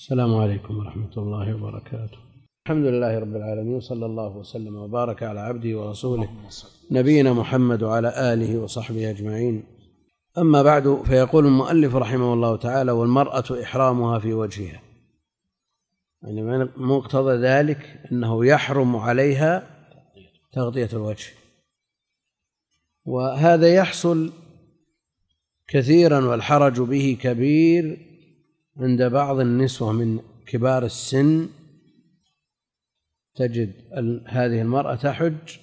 السلام عليكم ورحمة الله وبركاته. الحمد لله رب العالمين صلى الله وسلم وبارك على عبده ورسوله نبينا محمد وعلى آله وصحبه أجمعين. أما بعد فيقول المؤلف رحمه الله تعالى والمرأة إحرامها في وجهها. يعني مقتضى ذلك أنه يحرم عليها تغطية الوجه. وهذا يحصل كثيرا والحرج به كبير عند بعض النسوة من كبار السن تجد هذه المرأة تحج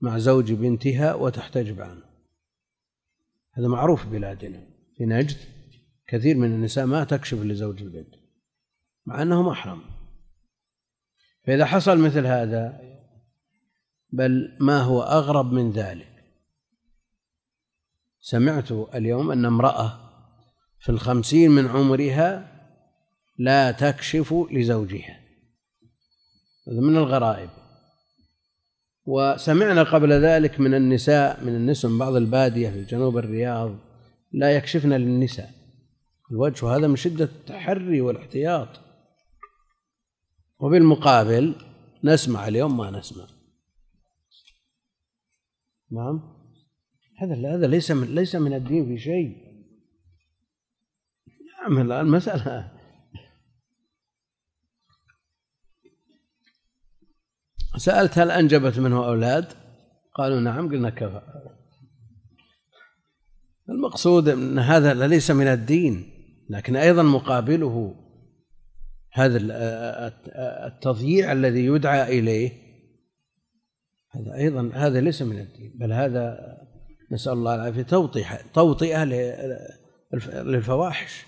مع زوج بنتها وتحتجب عنه هذا معروف بلادنا. في نجد كثير من النساء ما تكشف لزوج البنت مع أنه محرم فإذا حصل مثل هذا بل ما هو أغرب من ذلك؟ سمعت اليوم أن امرأة في الخمسين من عمرها لا تكشف لزوجها. هذا من الغرائب. وسمعنا قبل ذلك من النساء من النساء من بعض البادية في جنوب الرياض لا يكشفن للنساء. الوجه هذا من شدة التحري والاحتياط. وبالمقابل نسمع اليوم ما نسمع. نعم؟ هذا هذا ليس من ليس من الدين في شيء. المسألة سألت هل أنجبت منه أولاد؟ قالوا نعم قلنا كفى. المقصود أن هذا ليس من الدين لكن أيضا مقابله هذا التضييع الذي يدعى إليه. هذا أيضا هذا ليس من الدين بل هذا نسأل الله العافية توطئة توطئة للفواحش.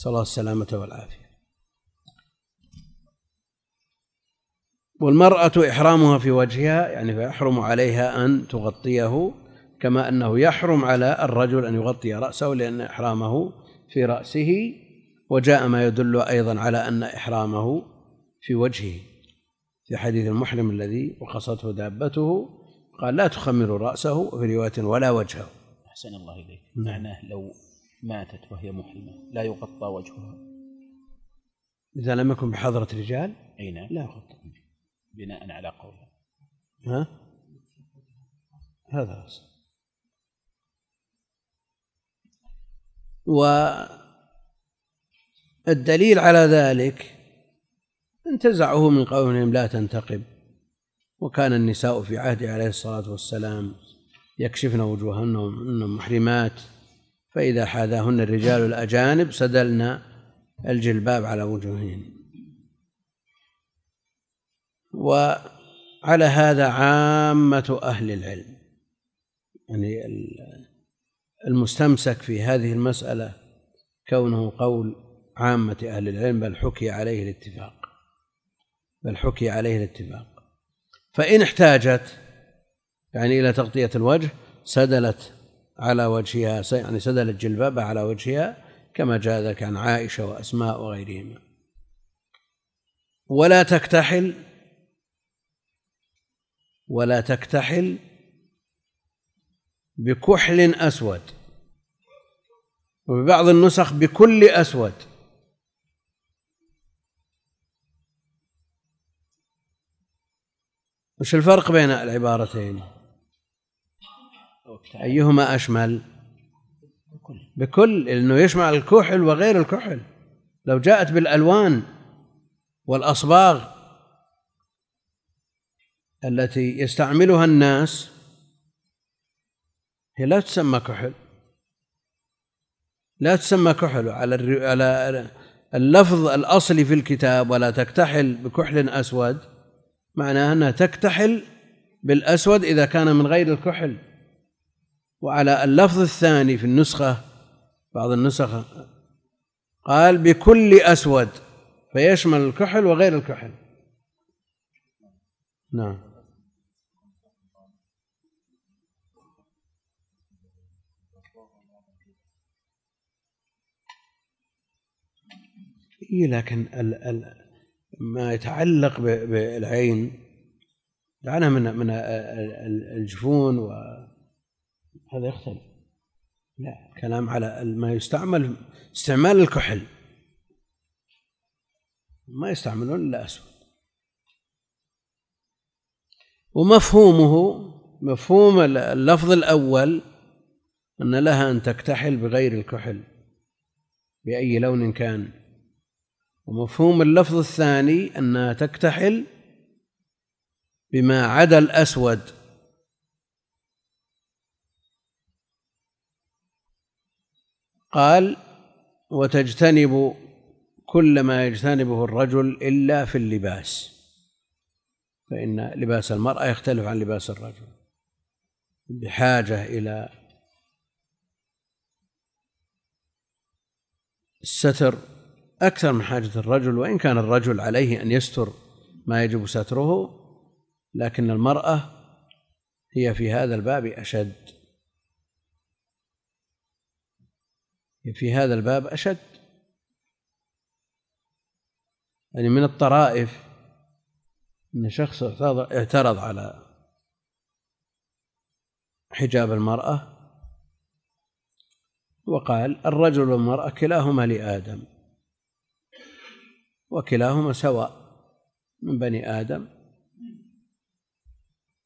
نسأل الله السلامة والعافية. والمرأة إحرامها في وجهها يعني فيحرم عليها أن تغطيه كما أنه يحرم على الرجل أن يغطي رأسه لأن إحرامه في رأسه وجاء ما يدل أيضا على أن إحرامه في وجهه. في حديث المحرم الذي وقصته دابته قال لا تخمر رأسه وفي رواية ولا وجهه. أحسن الله إليك. معناه لو ماتت وهي محرمة. لا يغطى وجهها. إذا لم يكن بحضرة رجال؟ أي نعم. لا يغطى. بناء على قوله. ها؟ هذا أصل. والدليل على ذلك انتزعه من قولهم لا تنتقب وكان النساء في عهده عليه الصلاة والسلام يكشفن وجوههن وهن محرمات. فإذا حاذاهن الرجال الأجانب سدلن الجلباب على وجوههن. وعلى هذا عامة أهل العلم يعني المستمسك في هذه المسألة كونه قول عامة أهل العلم بل حكي عليه الاتفاق. بل حكي عليه الاتفاق. فإن احتاجت يعني إلى تغطية الوجه سدلت على وجهها يعني سدلت جلبابها على وجهها كما جاء ذلك عن عائشة وأسماء وغيرهما. ولا تكتحل ولا تكتحل بكحل أسود وببعض النسخ بكل أسود. وش الفرق بين العبارتين؟ أيهما أشمل؟ بكل. لأنه يشمل الكحل وغير الكحل. لو جاءت بالألوان والأصباغ التي يستعملها الناس هي لا تسمى كحل. لا تسمى كحل. على على اللفظ الأصلي في الكتاب ولا تكتحل بكحل أسود معناه أنها تكتحل بالأسود إذا كان من غير الكحل. وعلى اللفظ الثاني في النسخة بعض النسخ قال بكل أسود فيشمل الكحل وغير الكحل. نعم. إيه لكن ال ال ما يتعلق بالعين دعنا من من الجفون وهذا يختلف. لا كلام على ما يستعمل استعمال الكحل. ما يستعملون إلا أسود. ومفهومه مفهوم اللفظ الأول أن لها أن تكتحل بغير الكحل بأي لون كان. ومفهوم اللفظ الثاني أنها تكتحل بما عدا الأسود. قال وتجتنب كل ما يجتنبه الرجل إلا في اللباس فإن لباس المرأة يختلف عن لباس الرجل بحاجة إلى الستر أكثر من حاجة الرجل وإن كان الرجل عليه أن يستر ما يجب ستره لكن المرأة هي في هذا الباب أشد. في هذا الباب أشد. يعني من الطرائف أن شخص اعترض على حجاب المرأة وقال الرجل والمرأة كلاهما لآدم وكلاهما سواء من بني آدم.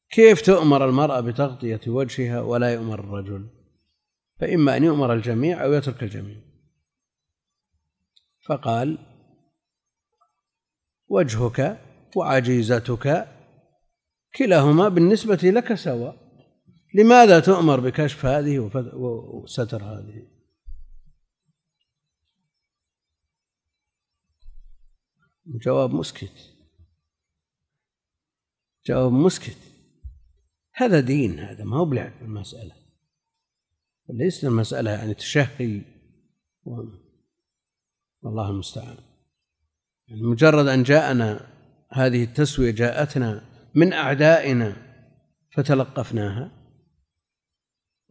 كيف تؤمر المرأة بتغطية وجهها ولا يؤمر الرجل؟ فإما أن يؤمر الجميع أو يترك الجميع. فقال وجهك وعجيزتك كلاهما بالنسبة لك سواء. لماذا تؤمر بكشف هذه وستر هذه؟ جواب مسكت. جواب مسكت. هذا دين هذا ما هو بلعب المسألة. ليست المسألة يعني تشهي. والله المستعان. يعني مجرد أن جاءنا هذه التسوية جاءتنا من أعدائنا فتلقفناها.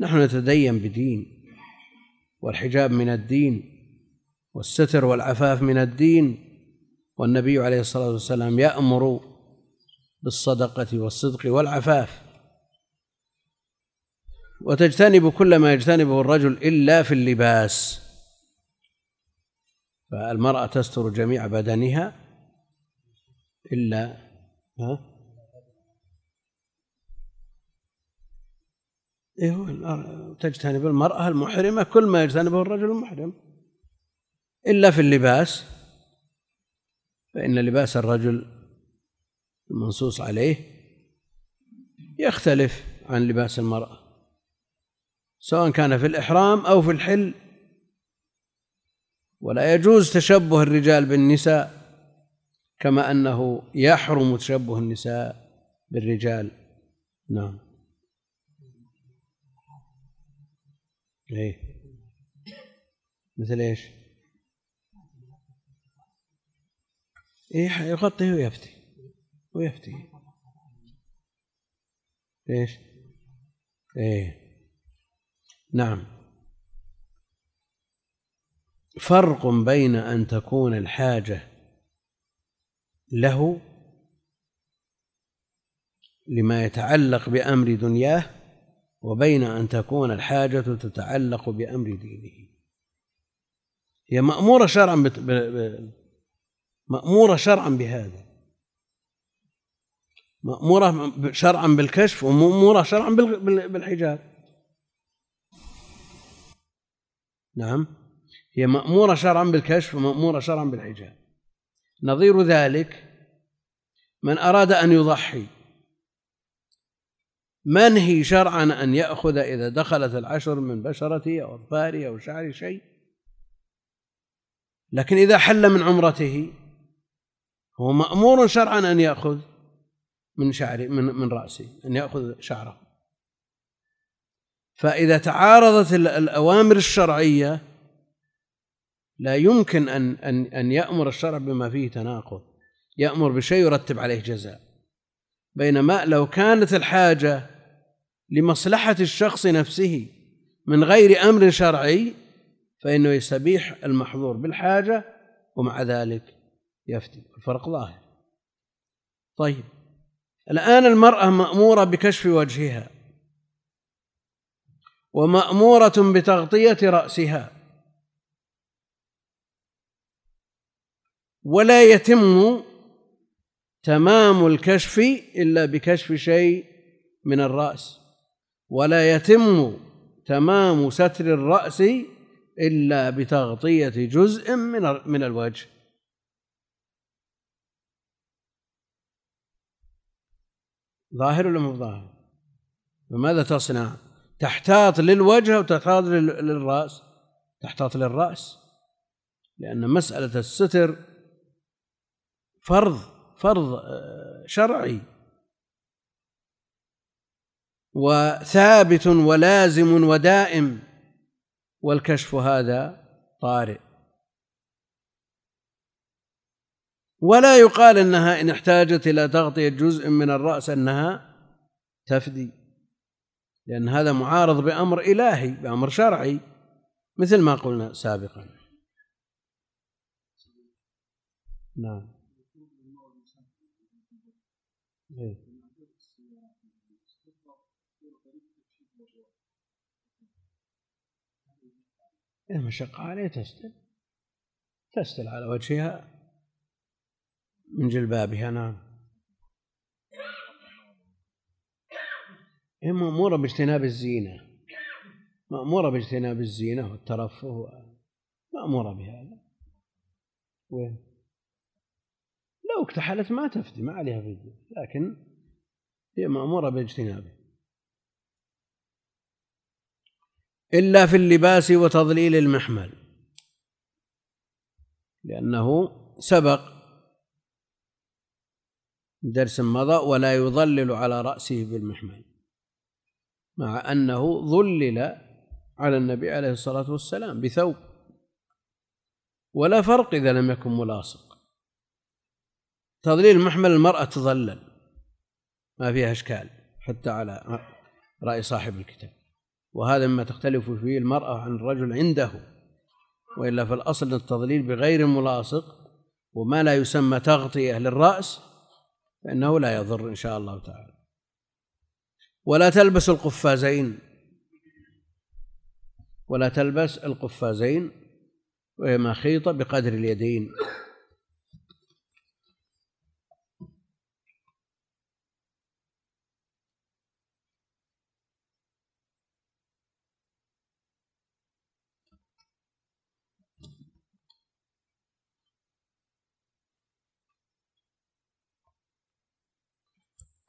نحن نتدين بدين والحجاب من الدين والستر والعفاف من الدين. والنبي عليه الصلاة والسلام يأمر بالصدقة والصدق والعفاف. وتجتنب كل ما يجتنبه الرجل إلا في اللباس. فالمرأة تستر جميع بدنها إلا ها؟ إيه تجتنب المرأة المحرمة كل ما يجتنبه الرجل المحرم إلا في اللباس. فإن لباس الرجل المنصوص عليه يختلف عن لباس المرأة. سواء كان في الإحرام أو في الحل. ولا يجوز تشبه الرجال بالنساء كما أنه يحرم تشبه النساء بالرجال. نعم. إيه. مثل إيش؟ إيه يغطي ويفتي. ويفتي. إيش؟ إيه. نعم. فرق بين أن تكون الحاجة له لما يتعلق بأمر دنياه وبين أن تكون الحاجة تتعلق بأمر دينه. هي مأمورة شرعا. مأمورة شرعا بهذا. مأمورة شرعا بالكشف ومأمورة شرعا بالحجاب. نعم. هي مأمورة شرعا بالكشف ومأمورة شرعا بالحجاب نظير ذلك من أراد أن يضحي. منهي شرعا أن يأخذ إذا دخلت العشر من بشرته أو أظفاره أو شعر شيء؟ لكن إذا حل من عمرته هو مأمور شرعا أن يأخذ من شعر من من رأسه أن يأخذ شعره. فإذا تعارضت الأوامر الشرعية لا يمكن أن أن أن يأمر الشرع بما فيه تناقض. يأمر بشيء يرتب عليه جزاء. بينما لو كانت الحاجة لمصلحة الشخص نفسه من غير أمر شرعي فإنه يستبيح المحظور بالحاجة ومع ذلك يفتي. الفرق ظاهر. طيب. الآن المرأة مأمورة بكشف وجهها. ومأمورة بتغطية رأسها ولا يتم تمام الكشف إلا بكشف شيء من الرأس ولا يتم تمام ستر الرأس إلا بتغطية جزء من من الوجه ظاهر ولا مو ظاهر؟ فماذا تصنع؟ تحتاط للوجه وتحتاط للرأس. تحتاط للرأس. لأن مسألة الستر فرض فرض آه، شرعي. وثابت ولازم ودائم. والكشف هذا طارئ. ولا يقال إنها إن احتاجت إلى تغطية جزء من الرأس أنها تفدي. لأن هذا معارض بأمر إلهي بأمر شرعي مثل ما قلنا سابقا. نعم. إيه. المشقة عليه تستل. تستل على وجهها من جلبابها نعم. هي مأمورة باجتناب الزينة. مأمورة باجتناب الزينة والترفه مأمورة بهذا. وين؟ لو اكتحلت ما تفدي ما عليها فدية لكن هي مأمورة باجتنابه. إلا في اللباس وتضليل المحمل لأنه سبق درس مضى ولا يظلل على رأسه بالمحمل. مع أنه ظلل على النبي عليه الصلاة والسلام بثوب. ولا فرق إذا لم يكن ملاصق. تضليل محمل المرأة تظلل. ما فيها إشكال حتى على رأي صاحب الكتاب. وهذا مما تختلف فيه المرأة عن الرجل عنده. وإلا في الأصل التضليل بغير ملاصق وما لا يسمى تغطية للرأس فإنه لا يضر إن شاء الله تعالى. ولا تلبس القفازين. ولا تلبس القفازين وهي مخيطة بقدر اليدين.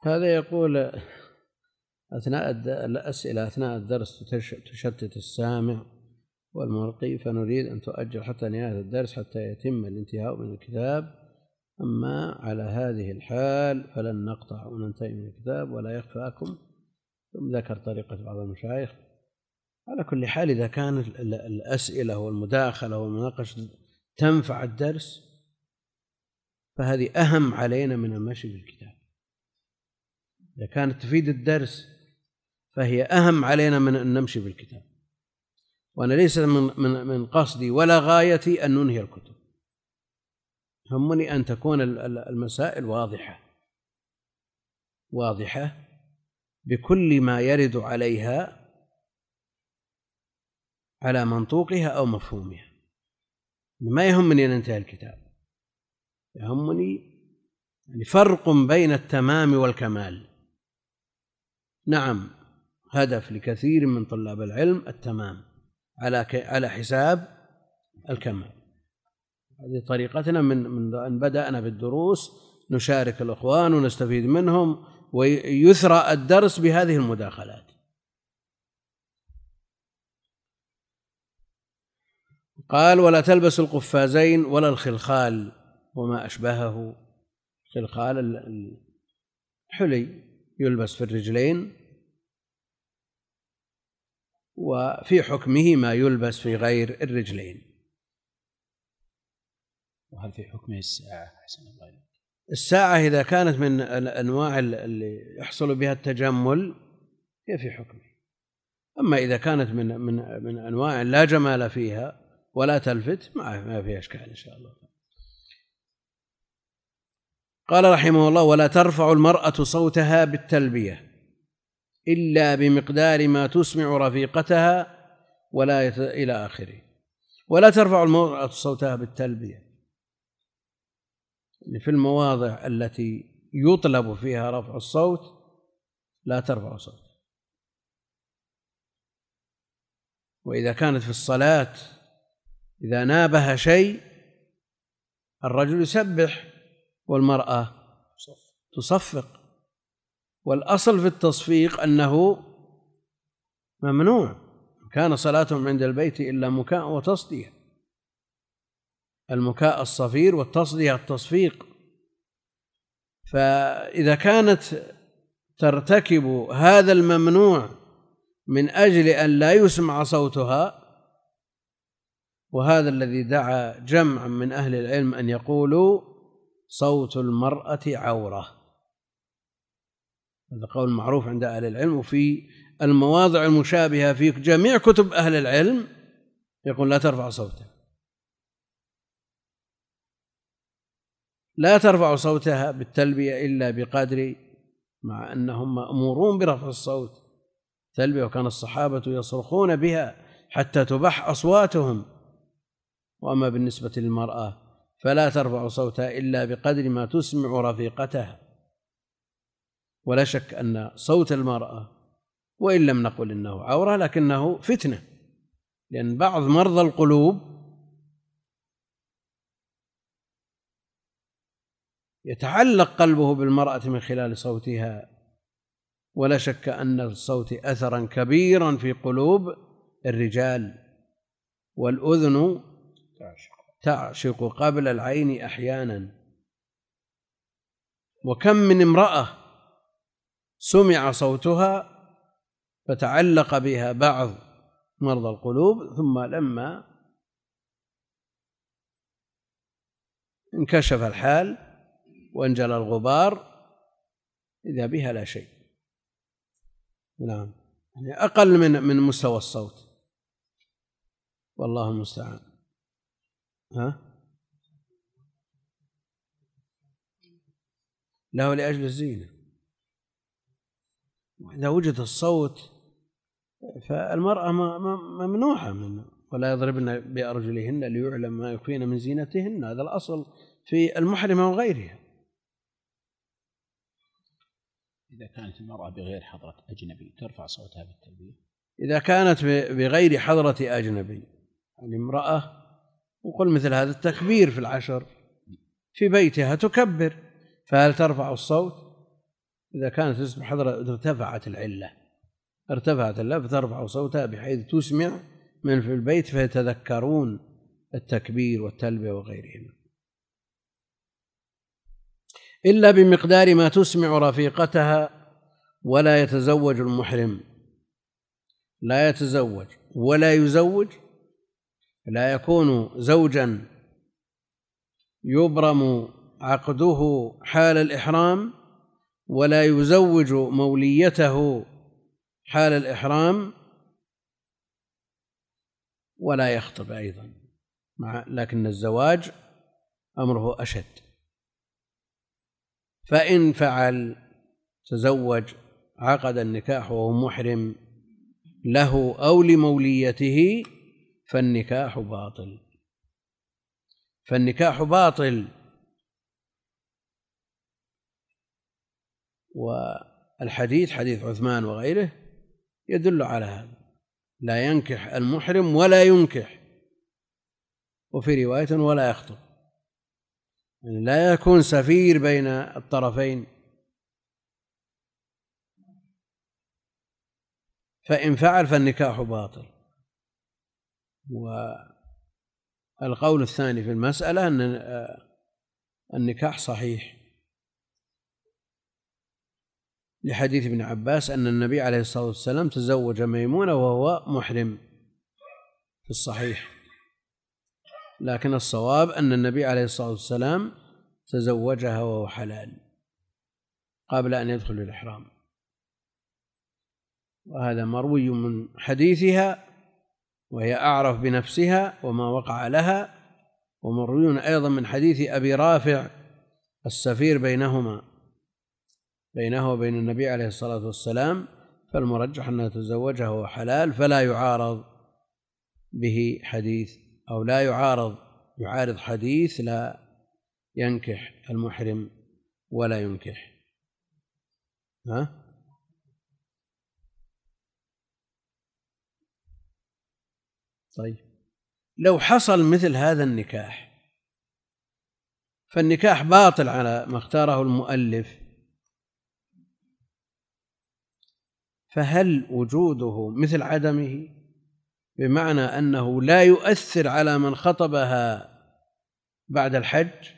هذا يقول أثناء الأسئلة أثناء الدرس تشتت السامع والملقي فنريد أن تؤجل حتى نهاية الدرس حتى يتم الانتهاء من الكتاب. أما على هذه الحال فلن نقطع وننتهي من الكتاب ولا يخفاكم. ثم ذكر طريقة بعض المشايخ. على كل حال إذا كانت الأسئلة والمداخلة والمناقشة تنفع الدرس فهذه أهم علينا من المشي بالكتاب. إذا كانت تفيد الدرس فهي أهم علينا من أن نمشي بالكتاب وأنا ليس من من من قصدي ولا غايتي أن ننهي الكتب. همني أن تكون المسائل واضحة. واضحة بكل ما يرد عليها على منطوقها أو مفهومها. ما يهمني أن انتهي الكتاب. يهمني يعني فرق بين التمام والكمال. نعم هدف لكثير من طلاب العلم التمام على على حساب الكمال. هذه طريقتنا من من أن بدأنا بالدروس نشارك الإخوان ونستفيد منهم ويثرى الدرس بهذه المداخلات. قال ولا تلبس القفازين ولا الخلخال وما أشبهه. خلخال الحلي يلبس في الرجلين وفي حكمه ما يلبس في غير الرجلين. وهل في حكمه الساعة؟ أحسن الله الساعة إذا كانت من الأنواع اللي يحصل بها التجمل هي في حكمه. أما إذا كانت من من من أنواع لا جمال فيها ولا تلفت ما فيها إشكال إن شاء الله. قال رحمه الله ولا ترفع المرأة صوتها بالتلبية. إلا بمقدار ما تسمع رفيقتها ولا يت... إلى آخره. ولا ترفع المرأة صوتها بالتلبية. في المواضع التي يطلب فيها رفع الصوت لا ترفع صوت. وإذا كانت في الصلاة إذا نابها شيء الرجل يسبح والمرأة تصفق. والأصل في التصفيق أنه ممنوع. كان صلاتهم عند البيت إلا مكاء وتصدية. المكاء الصفير والتصدية التصفيق. فإذا كانت ترتكب هذا الممنوع من أجل أن لا يسمع صوتها وهذا الذي دعا جمع من أهل العلم أن يقولوا صوت المرأة عورة. هذا قول معروف عند أهل العلم وفي المواضع المشابهة في جميع كتب أهل العلم يقول لا ترفع صوتها لا ترفع صوتها بالتلبية إلا بقدر مع أنهم مأمورون برفع الصوت. تلبية وكان الصحابة يصرخون بها حتى تبح أصواتهم. وأما بالنسبة للمرأة فلا ترفع صوتها إلا بقدر ما تسمع رفيقتها. ولا شك أن صوت المرأة وإن لم نقل إنه عورة لكنه فتنة لأن بعض مرضى القلوب يتعلق قلبه بالمرأة من خلال صوتها ولا شك أن الصوت أثرا كبيرا في قلوب الرجال والأذن تعشق قبل العين أحيانا. وكم من امرأة سمع صوتها فتعلق بها بعض مرضى القلوب ثم لما انكشف الحال وانجلى الغبار إذا بها لا شيء. نعم. يعني أقل من من مستوى الصوت. والله المستعان. ها؟ له لأجل الزينة. إذا وجد الصوت فالمرأة ممنوعة من ولا يضربن بأرجلهن ليعلم ما يخفين من زينتهن. هذا الأصل في المحرمة وغيرها. إذا كانت المرأة بغير حضرة أجنبي ترفع صوتها بالتلبية؟ إذا كانت بغير حضرة أجنبي يعني امرأة وقل مثل هذا التكبير في العشر في بيتها تكبر فهل ترفع الصوت؟ إذا كانت اسم حضرة ارتفعت العلة ارتفعت العلة فترفع صوتها بحيث تسمع من في البيت فيتذكرون التكبير والتلبية وغيرهما. إلا بمقدار ما تسمع رفيقتها ولا يتزوج المحرم. لا يتزوج ولا يزوج لا يكون زوجا يبرم عقده حال الإحرام ولا يزوج موليته حال الإحرام ولا يخطب أيضا مع لكن الزواج أمره أشد. فإن فعل تزوج عقد النكاح وهو محرم له أو لموليته فالنكاح باطل. فالنكاح باطل والحديث حديث عثمان وغيره يدل على هذا. لا ينكح المحرم ولا ينكح وفي رواية ولا يخطب. يعني لا يكون سفير بين الطرفين. فإن فعل فالنكاح باطل. والقول الثاني في المسألة أن النكاح صحيح. لحديث ابن عباس أن النبي عليه الصلاة والسلام تزوج ميمونة وهو محرم في الصحيح. لكن الصواب أن النبي عليه الصلاة والسلام تزوجها وهو حلال قبل أن يدخل الإحرام. وهذا مروي من حديثها وهي أعرف بنفسها وما وقع لها ومروي أيضا من حديث أبي رافع السفير بينهما. بينه وبين النبي عليه الصلاة والسلام فالمرجح أنه تزوجها وهو حلال فلا يعارض به حديث أو لا يعارض يعارض حديث لا ينكح المحرم ولا ينكح. ها؟ طيب. لو حصل مثل هذا النكاح فالنكاح باطل على ما اختاره المؤلف فهل وجوده مثل عدمه؟ بمعنى أنه لا يؤثر على من خطبها بعد الحج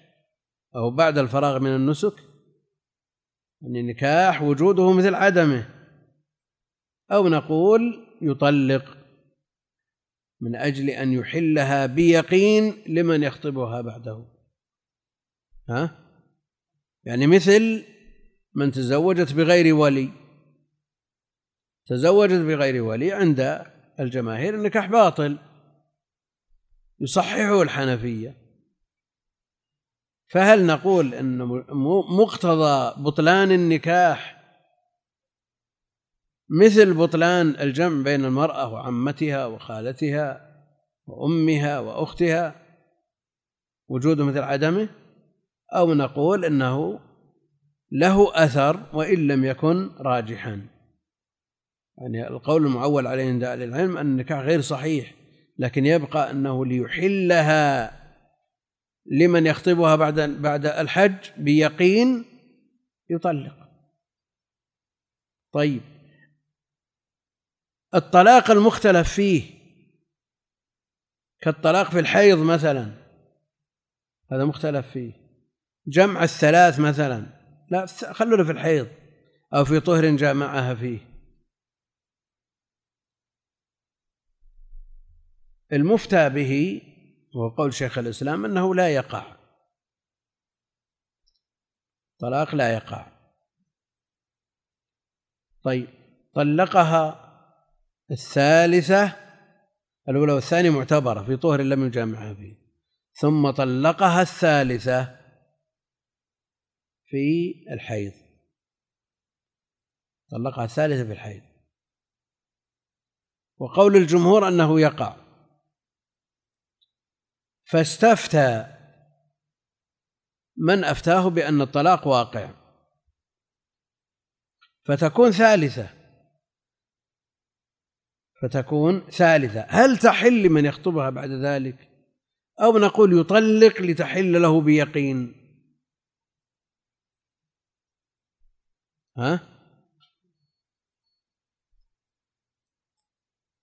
أو بعد الفراغ من النسك؟ أن النكاح وجوده مثل عدمه. أو نقول يطلق من أجل أن يحلها بيقين لمن يخطبها بعده. ها؟ يعني مثل من تزوجت بغير ولي. تزوجت بغير ولي عند الجماهير النكاح باطل. يصححه الحنفية. فهل نقول أن مقتضى بطلان النكاح مثل بطلان الجمع بين المرأة وعمتها وخالتها وأمها وأختها وجوده مثل عدمه؟ أو نقول إنه له أثر وإن لم يكن راجحا؟ يعني القول المعول عليه عند أهل العلم أن النكاح غير صحيح لكن يبقى أنه ليحلها لمن يخطبها بعد بعد الحج بيقين يطلق. طيب. الطلاق المختلف فيه كالطلاق في الحيض مثلا هذا مختلف فيه. جمع الثلاث مثلا لا خلونا في الحيض أو في طهر جامعها فيه. المفتى به وهو قول شيخ الإسلام أنه لا يقع. طلاق لا يقع. طيب طلقها الثالثة الأولى والثانية معتبرة في طهر لم يجامعها فيه. ثم طلقها الثالثة في الحيض. طلقها الثالثة في الحيض. وقول الجمهور أنه يقع. فاستفتى. من أفتاه بأن الطلاق واقع؟ فتكون ثالثة. فتكون ثالثة. هل تحل لمن يخطبها بعد ذلك؟ أو نقول يطلق لتحل له بيقين؟ ها؟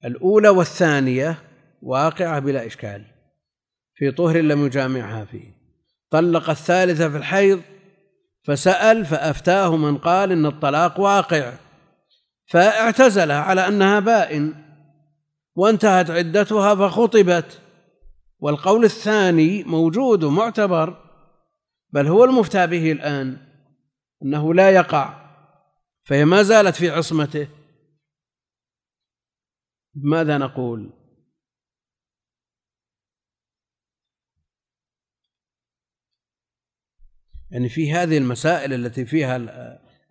الأولى والثانية واقعة بلا إشكال. في طهر لم يجامعها فيه. طلق الثالثة في الحيض فسأل فأفتاه من قال إن الطلاق واقع. فاعتزلها على أنها بائن وانتهت عدتها فخطبت. والقول الثاني موجود معتبر بل هو المفتى به الآن أنه لا يقع. فهي ما زالت في عصمته. ماذا نقول؟ يعني في هذه المسائل التي فيها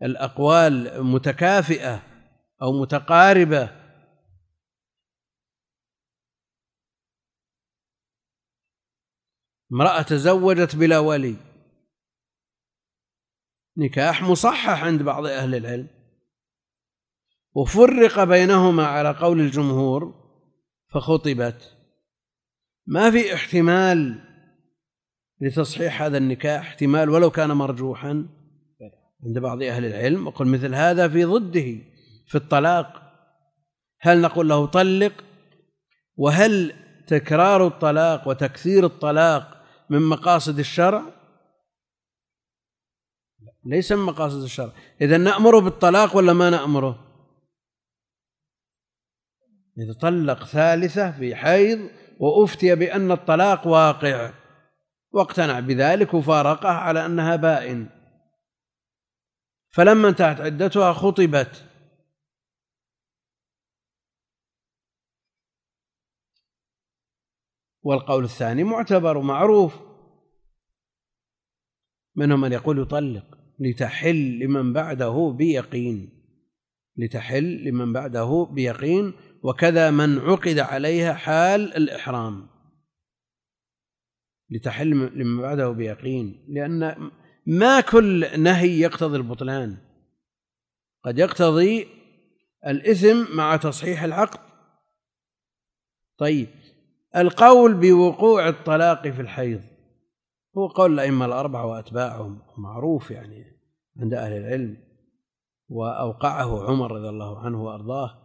الأقوال متكافئة أو متقاربة. امرأة تزوجت بلا ولي. نكاح مصحح عند بعض أهل العلم. وفرق بينهما على قول الجمهور فخطبت. ما في احتمال لتصحيح هذا النكاح احتمال ولو كان مرجوحا عند بعض أهل العلم. وقل مثل هذا في ضده في الطلاق. هل نقول له طلق؟ وهل تكرار الطلاق وتكثير الطلاق من مقاصد الشرع؟ ليس من مقاصد الشرع. إذا نأمره بالطلاق ولا ما نأمره؟ إذا طلق ثالثة في حيض وأفتي بأن الطلاق واقع. واقتنع بذلك وفارقه على أنها بائن. فلما انتهت عدتها خطبت. والقول الثاني معتبر ومعروف. منهم من يقول يطلق لتحل لمن بعده بيقين. لتحل لمن بعده بيقين. وكذا من عقد عليها حال الإحرام. لتحل لما بعده بيقين لأن ما كل نهي يقتضي البطلان. قد يقتضي الإثم مع تصحيح العقد. طيب القول بوقوع الطلاق في الحيض هو قول الأئمة الأربعة وأتباعهم معروف يعني عند أهل العلم وأوقعه عمر رضي الله عنه وأرضاه.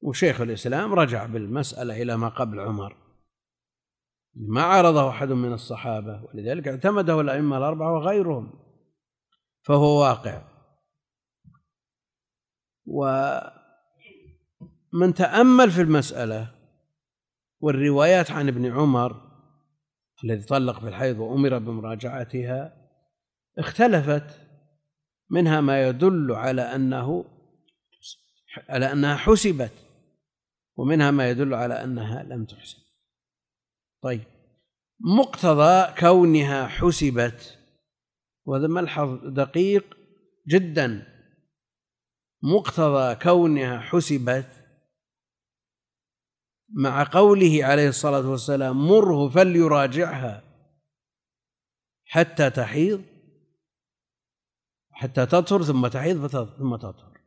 وشيخ الإسلام رجع بالمسألة إلى ما قبل عمر. ما عرضه أحد من الصحابة ولذلك اعتمده الأئمة الأربعة وغيرهم فهو واقع. ومن تأمل في المسألة والروايات عن ابن عمر الذي طلق في الحيض وأمر بمراجعتها اختلفت منها ما يدل على أنه على أنها حسبت ومنها ما يدل على أنها لم تحسب. طيب. مقتضى كونها حسبت وهذا ملحظ دقيق جدا. مقتضى كونها حسبت مع قوله عليه الصلاة والسلام مره فليراجعها حتى تحيض حتى تطهر ثم تحيض ثم تطهر.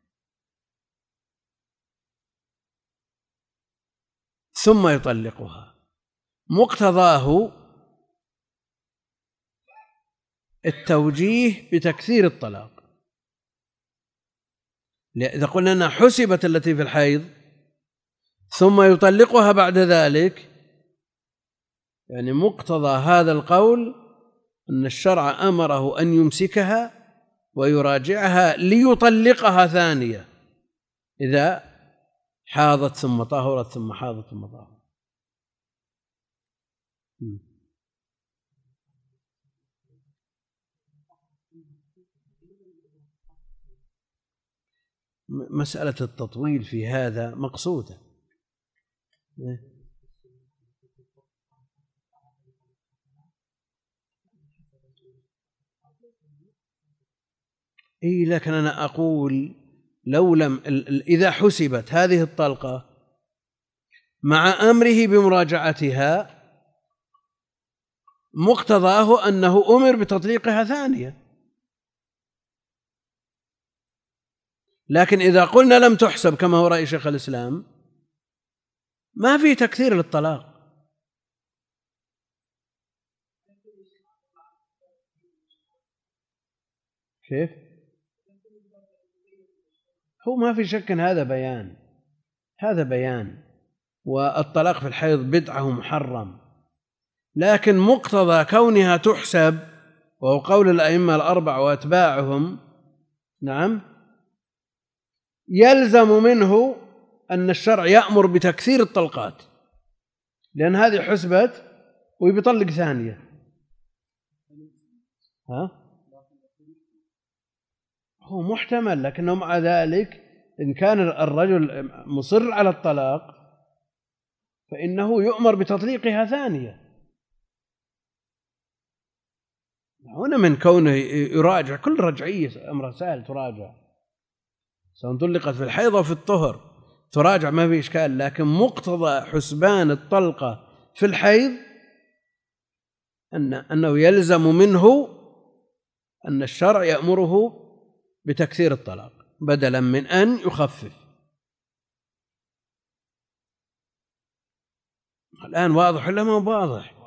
ثم يطلقها. مقتضاه التوجيه بتكثير الطلاق. إذا قلنا أنها حسبت التي في الحيض ثم يطلقها بعد ذلك يعني مقتضى هذا القول أن الشرع أمره أن يمسكها ويراجعها ليطلقها ثانية إذا حاضت ثم طهرت ثم حاضت ثم طهرت. مسألة التطويل في هذا مقصودة. اي لكن أنا أقول لو لم إذا حسبت هذه الطلقة مع أمره بمراجعتها مقتضاه أنه أمر بتطليقها ثانية لكن إذا قلنا لم تحسب كما هو رأي شيخ الإسلام ما في تكثير للطلاق. كيف؟ هو ما في شك إن هذا بيان. هذا بيان. والطلاق في الحيض بدعة محرم لكن مقتضى كونها تحسب وهو قول الأئمة الأربع وأتباعهم نعم يلزم منه أن الشرع يأمر بتكثير الطلقات لأن هذه حسبت ويطلق ثانية. ها؟ هو محتمل لكنه مع ذلك إن كان الرجل مصر على الطلاق فإنه يؤمر بتطليقها ثانية. هنا من كونه يراجع كل رجعية أمر سهل تراجع. سواء طلقت في الحيض أو في الطهر تراجع ما في إشكال لكن مقتضى حسبان الطلقة في الحيض أن أنه يلزم منه أن الشرع يأمره بتكثير الطلاق بدلا من أن يخفف. الآن واضح ولا ما واضح؟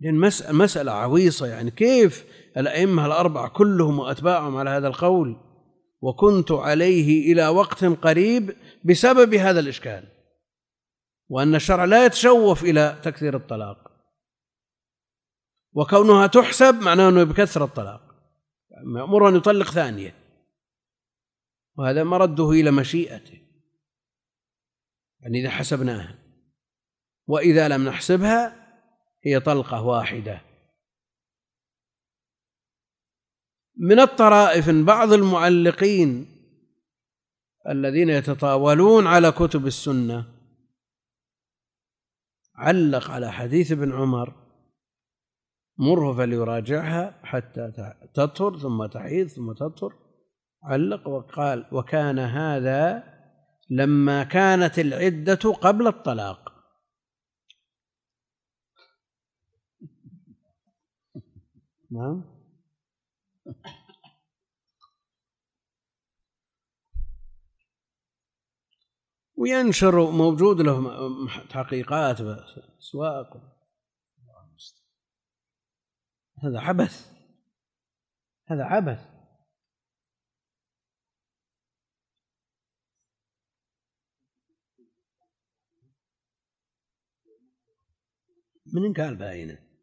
لأن مسألة عويصة يعني كيف الأئمة الأربعة كلهم وأتباعهم على هذا القول؟ وكنت عليه إلى وقت قريب بسبب هذا الإشكال. وأن الشرع لا يتشوف إلى تكثير الطلاق. وكونها تحسب معناه إنه بكثر الطلاق. مأمور أن يطلق ثانية. وهذا مرده إلى مشيئته. يعني إذا حسبناها. وإذا لم نحسبها هي طلقة واحدة. من الطرائف بعض المعلقين الذين يتطاولون على كتب السنة. علق على حديث ابن عمر. مره فليراجعها حتى تطهر ثم تحيض ثم تطهر. علق وقال وكان هذا لما كانت العدة قبل الطلاق. نعم. وينشر موجود له تحقيقات اسواق هذا عبث. هذا عبث. من قال باينة؟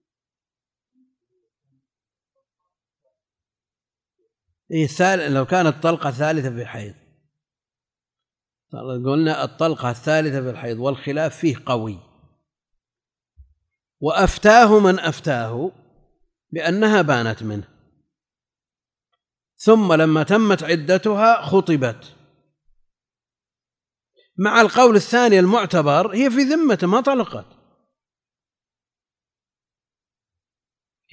إيه لو كانت طلقة ثالثة في الحيض. قلنا الطلقة الثالثة في الحيض والخلاف فيه قوي. وأفتاه من أفتاه بأنها بانت منه. ثم لما تمت عدتها خطبت. مع القول الثاني المعتبر هي في ذمته ما طلقت.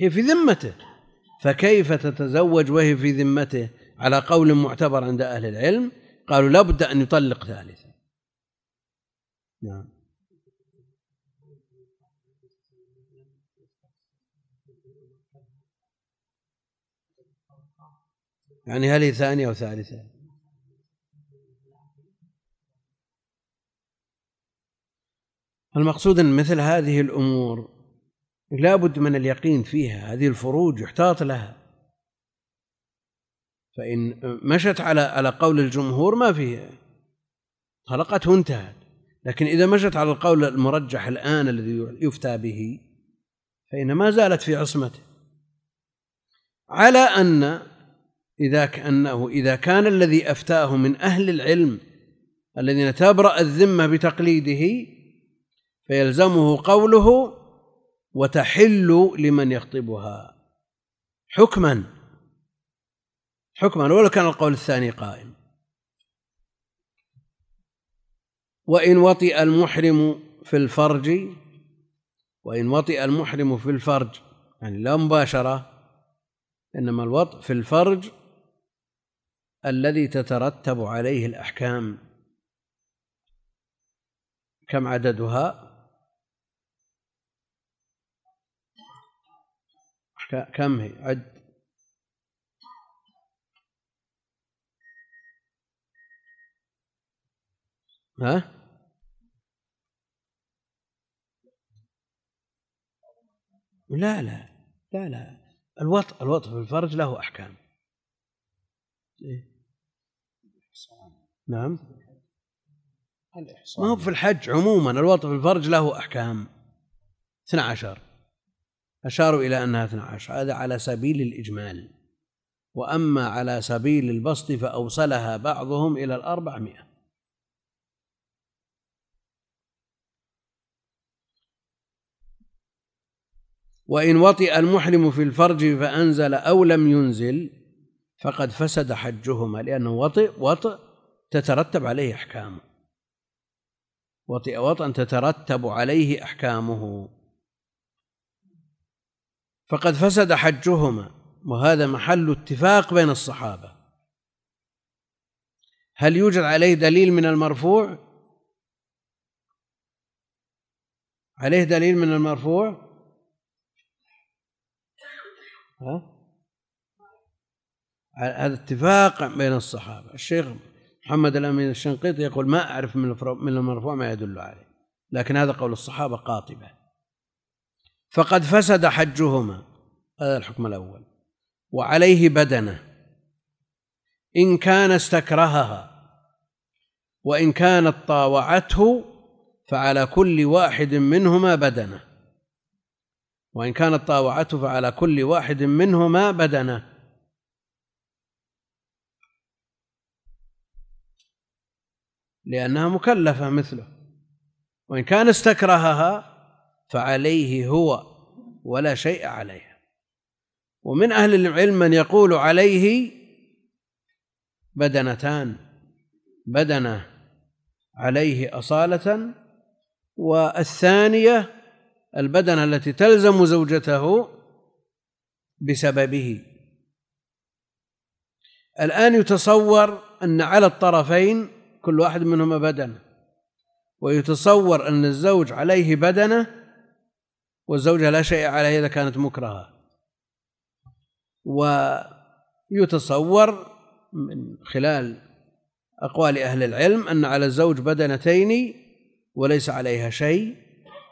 هي في ذمته. فكيف تتزوج وهي في ذمته؟ على قول معتبر عند أهل العلم. قالوا لابد أن يطلق ثالثا. نعم. يعني هل هي ثانية أو ثالثة؟ المقصود أن مثل هذه الأمور لا بد من اليقين فيها هذه الفروج يحتاط لها. فإن مشت على على قول الجمهور ما في طلقته وانتهت. لكن إذا مشت على القول المرجح الآن الذي يفتى به فإن ما زالت في عصمته. على أن إذا كأنه إذا كان الذي أفتاه من أهل العلم الذين تبرأ الذمة بتقليده فيلزمه قوله وتحل لمن يخطبها. حكما. حكما. ولو كان القول الثاني قائم وإن وطئ المحرم في الفرج وإن وطئ المحرم في الفرج يعني لا مباشرة إنما الوطء في الفرج الذي تترتب عليه الأحكام كم عددها؟ كم هي؟ عد. ها؟ لا لا لا لا. الوطء الوطء في الفرج له أحكام. إيه؟ نعم. ما هو في الحج عموما الوطء في الفرج له أحكام. 12 أشاروا إلى أنها 12 هذا على سبيل الإجمال. وأما على سبيل البسط فأوصلها بعضهم إلى الأربعمائة. وإن وطئ المحرم في الفرج فأنزل أو لم ينزل فقد فسد حجهما لأنه وطئ وطئ تترتب عليه أحكامه. وطئ وطئا تترتب عليه أحكامه. فقد فسد حجهما وهذا محل اتفاق بين الصحابة. هل يوجد عليه دليل من المرفوع؟ عليه دليل من المرفوع؟ ها؟ هذا اتفاق بين الصحابة. الشيخ محمد الأمين الشنقيطي يقول ما أعرف من المرفوع ما يدل عليه لكن هذا قول الصحابة قاطبة. فقد فسد حجهما. هذا الحكم الأول. وعليه بدنه. إن كان استكرهها وإن كانت طاوعته فعلى كل واحد منهما بدنه. وإن كانت طاوعته فعلى كل واحد منهما بدنه. لأنها مكلفة مثله. وإن كان استكرهها فعليه هو ولا شيء عليها ومن أهل العلم من يقول عليه بدنتان بدنة عليه أصالة والثانية البدنة التي تلزم زوجته بسببه. الآن يتصور أن على الطرفين كل واحد منهما بدنة ويتصور أن الزوج عليه بدنة والزوجة لا شيء عليها إذا كانت مكرهة. ويتصور من خلال أقوال أهل العلم أن على الزوج بدنتين وليس عليها شيء.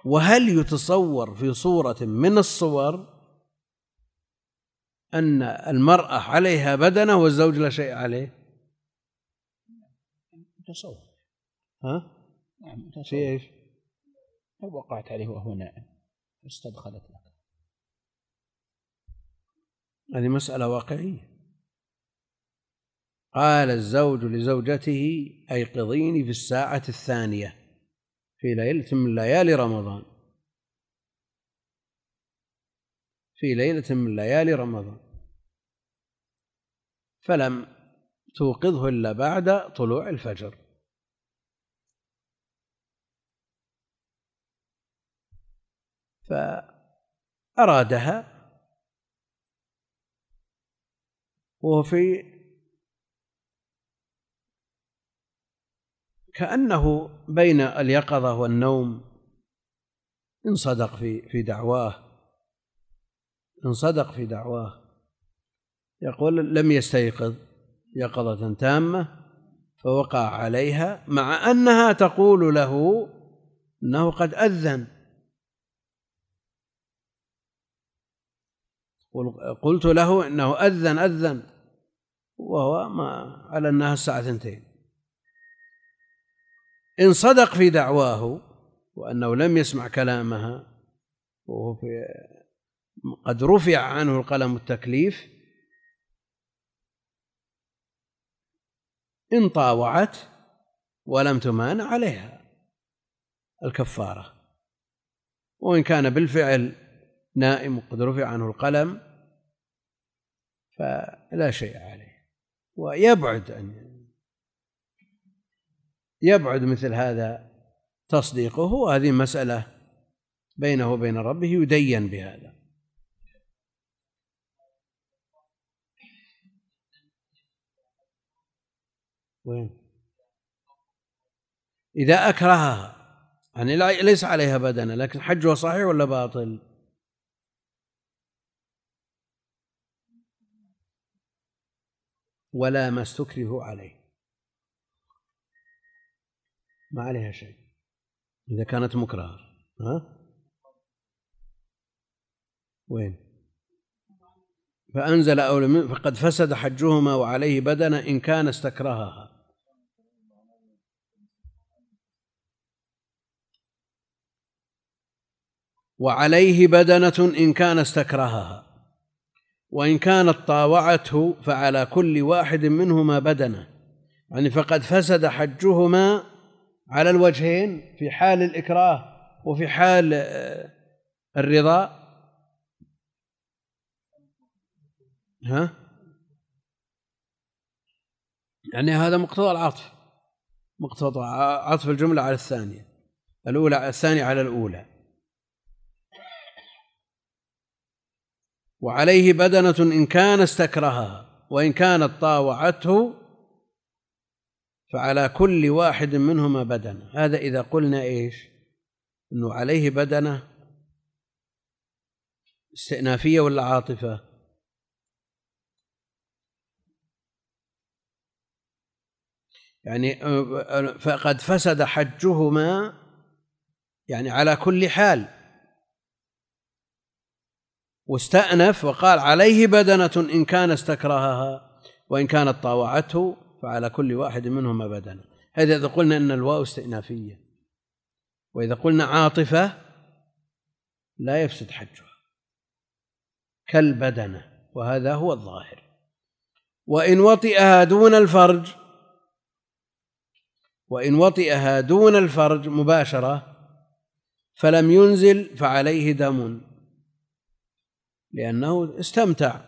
وهل يتصور في صورة من الصور أن المرأة عليها بدنة والزوج لا شيء عليه؟ تصور. ها؟ نعم في إيش؟ لو وقعت عليه وهو نائم؟ استدخلت لك. هذه مسألة واقعية. قال الزوج لزوجته أيقظيني في الساعة الثانية في ليلة من ليالي رمضان. في ليلة من ليالي رمضان. فلم توقظه إلا بعد طلوع الفجر. فأرادها. وهو في كأنه بين اليقظة والنوم. إن صدق في في دعواه. إن صدق في دعواه. يقول لم يستيقظ. يقظة تامة. فوقع عليها مع أنها تقول له أنه قد أذن. قلت له إنه أذن أذن وهو ما على انها الساعة ثنتين إن صدق في دعواه وأنه لم يسمع كلامها وهو في قد رفع عنه القلم التكليف إن طاوعت ولم تمان عليها الكفارة. وإن كان بالفعل نائم وقد رفع عنه القلم فلا شيء عليه. ويبعد أن يبعد مثل هذا تصديقه وهذه مسألة بينه وبين ربه يدين بهذا. وين؟ إذا أكرهها يعني ليس عليها بدنة لكن حجها صحيح ولا باطل؟ ولا ما استكره عليه. ما عليها شيء. إذا كانت مكرهة. ها؟ وين؟ فأنزل أول فقد فسد حجهما وعليه بدنة إن كان استكرهها. وعليه بدنة إن كان استكرهها. وإن كانت طاوعته فعلى كل واحد منهما بدنة يعني فقد فسد حجهما على الوجهين في حال الإكراه وفي حال آه، الرضا. ها؟ يعني هذا مقتضى العطف مقتضى عطف الجملة على الثانية الأولى الثانية على الأولى. وعليه بدنة إن كان استكرهها وإن كانت طاوعته فعلى كل واحد منهما بدنة. هذا إذا قلنا إيش؟ أنه عليه بدنة استئنافية ولا عاطفة؟ يعني فقد فسد حجهما يعني على كل حال. واستأنف وقال عليه بدنة إن كان استكرهها وإن كانت طاوعته فعلى كل واحد منهما بدنة. هذا إذا قلنا أن الواو استئنافية. وإذا قلنا عاطفة لا يفسد حجها. كالبدنة وهذا هو الظاهر. وإن وطئها دون الفرج وإن وطئها دون الفرج مباشرة فلم ينزل فعليه دم. لأنه استمتع.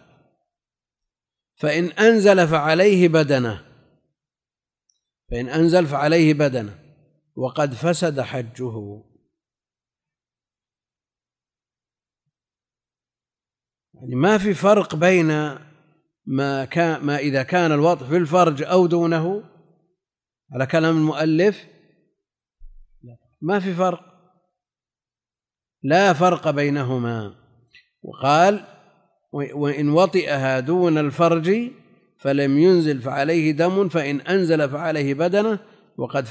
فإن أنزل فعليه بدنه. فإن أنزل فعليه بدنه. وقد فسد حجه. يعني ما في فرق بين ما كان ما إذا كان الوطء في الفرج أو دونه. على كلام المؤلف. ما في فرق. لا فرق بينهما. وقال وإن وطئها دون الفرج فلم ينزل فعليه دم فإن أنزل فعليه بدنة وقد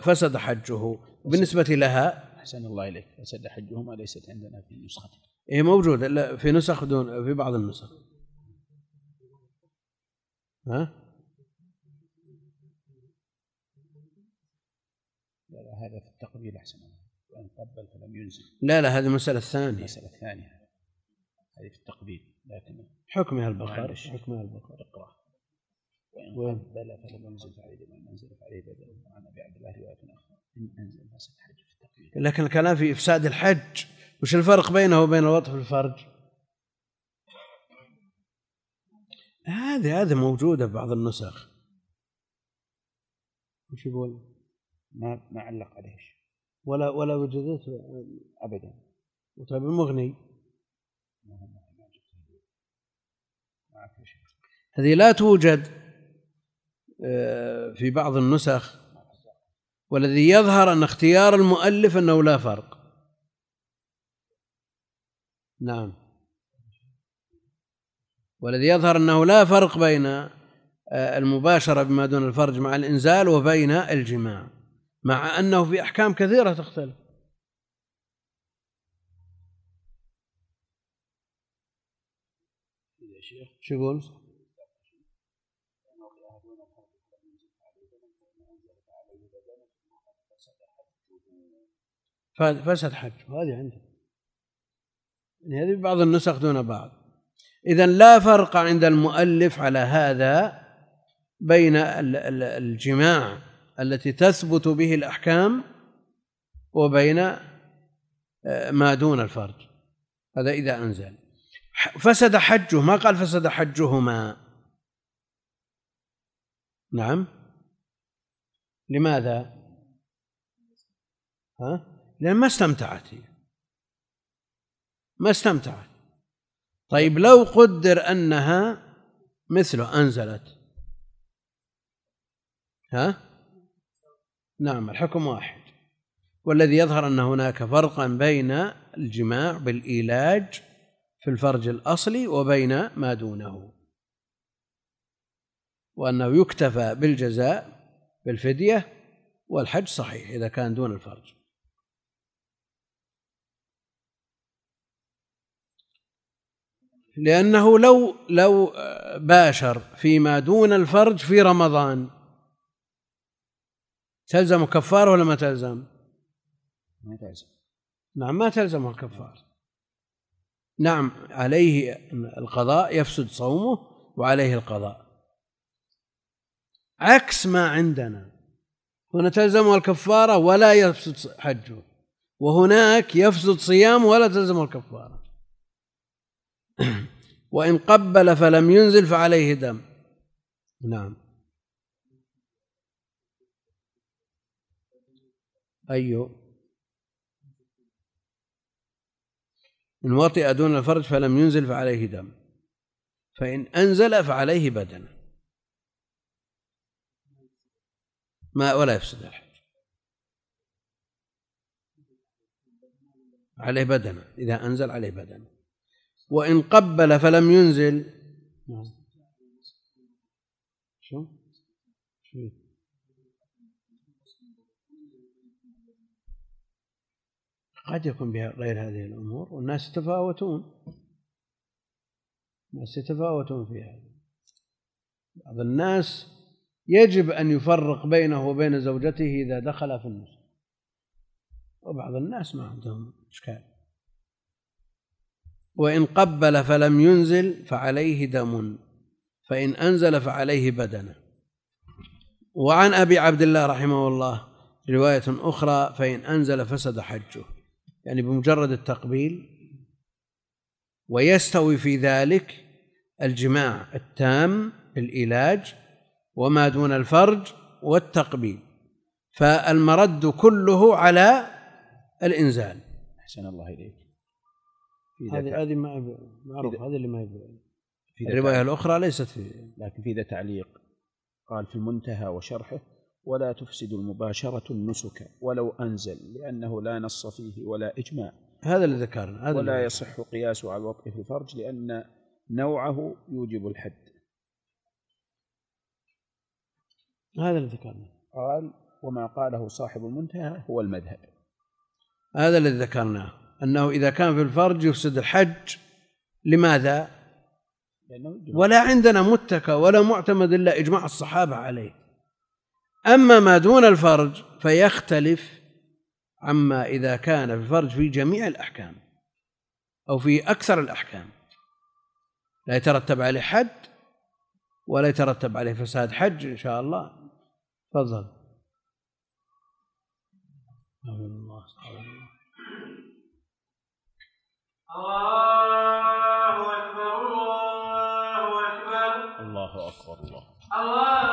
فسد حجه. بالنسبة لها أحسن الله إليك. فسد حجهما ليست عندنا في نسخة هي موجودة في نسخ دون في بعض النسخ. ها؟ لا لا هذا في التقبيل أحسن وإن قبل فلم ينزل. لا لا هذه المسألة الثانية. المسألة الثانية. هذه في التقبيل لكن حكمها البقر حكمها البقر اقرأ. وإن قبل فلم ينزل فعليه وإن أنزل فعليه بدل وعن أبي عبد الله رواية أخرى. إن أنزل فسد الحج في التقبيل. لكن الكلام في إفساد الحج وش الفرق بينه وبين الوطء في الفرج؟ هذه هذه موجودة في بعض النسخ. وش يقول؟ ما ما علق عليه ولا ولا وجدت ابدا. طيب المغني. هذه لا توجد آه، في بعض النسخ والذي يظهر أن اختيار المؤلف أنه لا فرق. نعم. والذي يظهر أنه لا فرق بين آه، المباشرة بما دون الفرج مع الإنزال وبين الجماع مع أنه في أحكام كثيرة تختلف. شو يقول؟ فسد حج. هذه عندك يعني هذه بعض النسخ دون بعض. إذا لا فرق عند المؤلف على هذا بين الجماع التي تثبت به الأحكام وبين آه، ما دون الفرج. هذا إذا أنزل. فسد حجه ما قال فسد حجهما. نعم. لماذا؟ ها؟ لأن ما استمتعت هي. ما استمتعت. طيب لو قدر أنها مثله أنزلت. ها؟ نعم الحكم واحد. والذي يظهر أن هناك فرقا بين الجماع بالإيلاج في الفرج الأصلي وبين ما دونه. وأنه يكتفى بالجزاء بالفدية والحج صحيح إذا كان دون الفرج. لأنه لو لو باشر فيما دون الفرج في رمضان تلزم كفارة ولا ما تلزم؟ ما تلزم. نعم ما تلزم الكفارة نعم عليه القضاء يفسد صومه وعليه القضاء. عكس ما عندنا. هنا الكفارة ولا يفسد حجه. وهناك يفسد صيام ولا تلزم الكفارة. وإن قبل فلم ينزل فعليه دم. نعم. أي إن وطئ دون الفرج فلم ينزل فعليه دم. فإن أنزل فعليه بدن. ما ولا يفسد الحج. عليه بدن. إذا أنزل عليه بدن. وإن قبل فلم ينزل شو؟ شو؟ قد يكون بها غير هذه الأمور والناس يتفاوتون. الناس يتفاوتون في هذا. بعض الناس يجب أن يفرق بينه وبين زوجته إذا دخل في النص وبعض الناس ما عندهم إشكال. وإن قبل فلم ينزل فعليه دم فإن أنزل فعليه بدنة. وعن أبي عبد الله رحمه الله رواية أخرى فإن أنزل فسد حجه. يعني بمجرد التقبيل ويستوي في ذلك الجماع التام العلاج وما دون الفرج والتقبيل. فالمرد كله على الإنزال. أحسن الله إليك. هذه هذه ما معروف هذه اللي ما في الرواية الأخرى ليست في لكن في ذا تعليق قال في المنتهى وشرحه ولا تفسد المباشرة النسك ولو أنزل لأنه لا نص فيه ولا إجماع. هذا اللي ذكرنا هذا ولا يصح قياسه على الوطء في الفرج لأن نوعه يوجب الحد. هذا اللي ذكرنا. قال وما قاله صاحب المنتهى هو المذهب. هذا الذي ذكرناه أنه إذا كان في الفرج يفسد الحج. لماذا؟ ولا عندنا متكى ولا معتمد إلا إجماع الصحابة عليه. أما ما دون الفرج فيختلف عما إذا كان في الفرج في جميع الأحكام أو في أكثر الأحكام. لا يترتب عليه حد ولا يترتب عليه فساد حج إن شاء الله. تفضل. الله. الله أكبر الله أكبر. الله أكبر الله. الله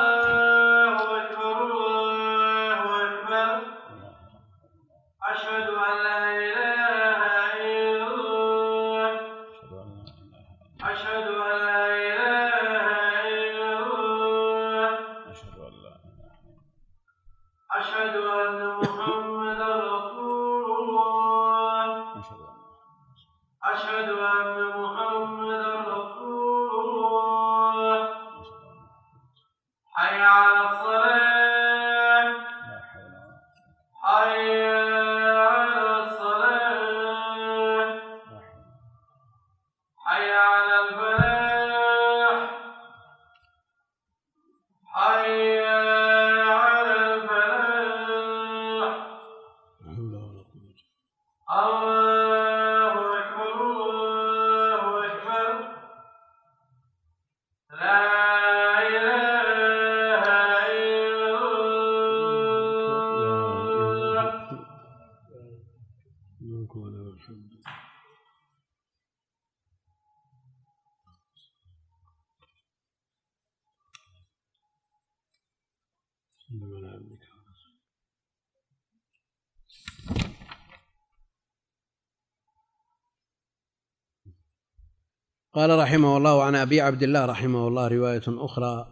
قال رحمه الله عن أبي عبد الله رحمه الله رواية أخرى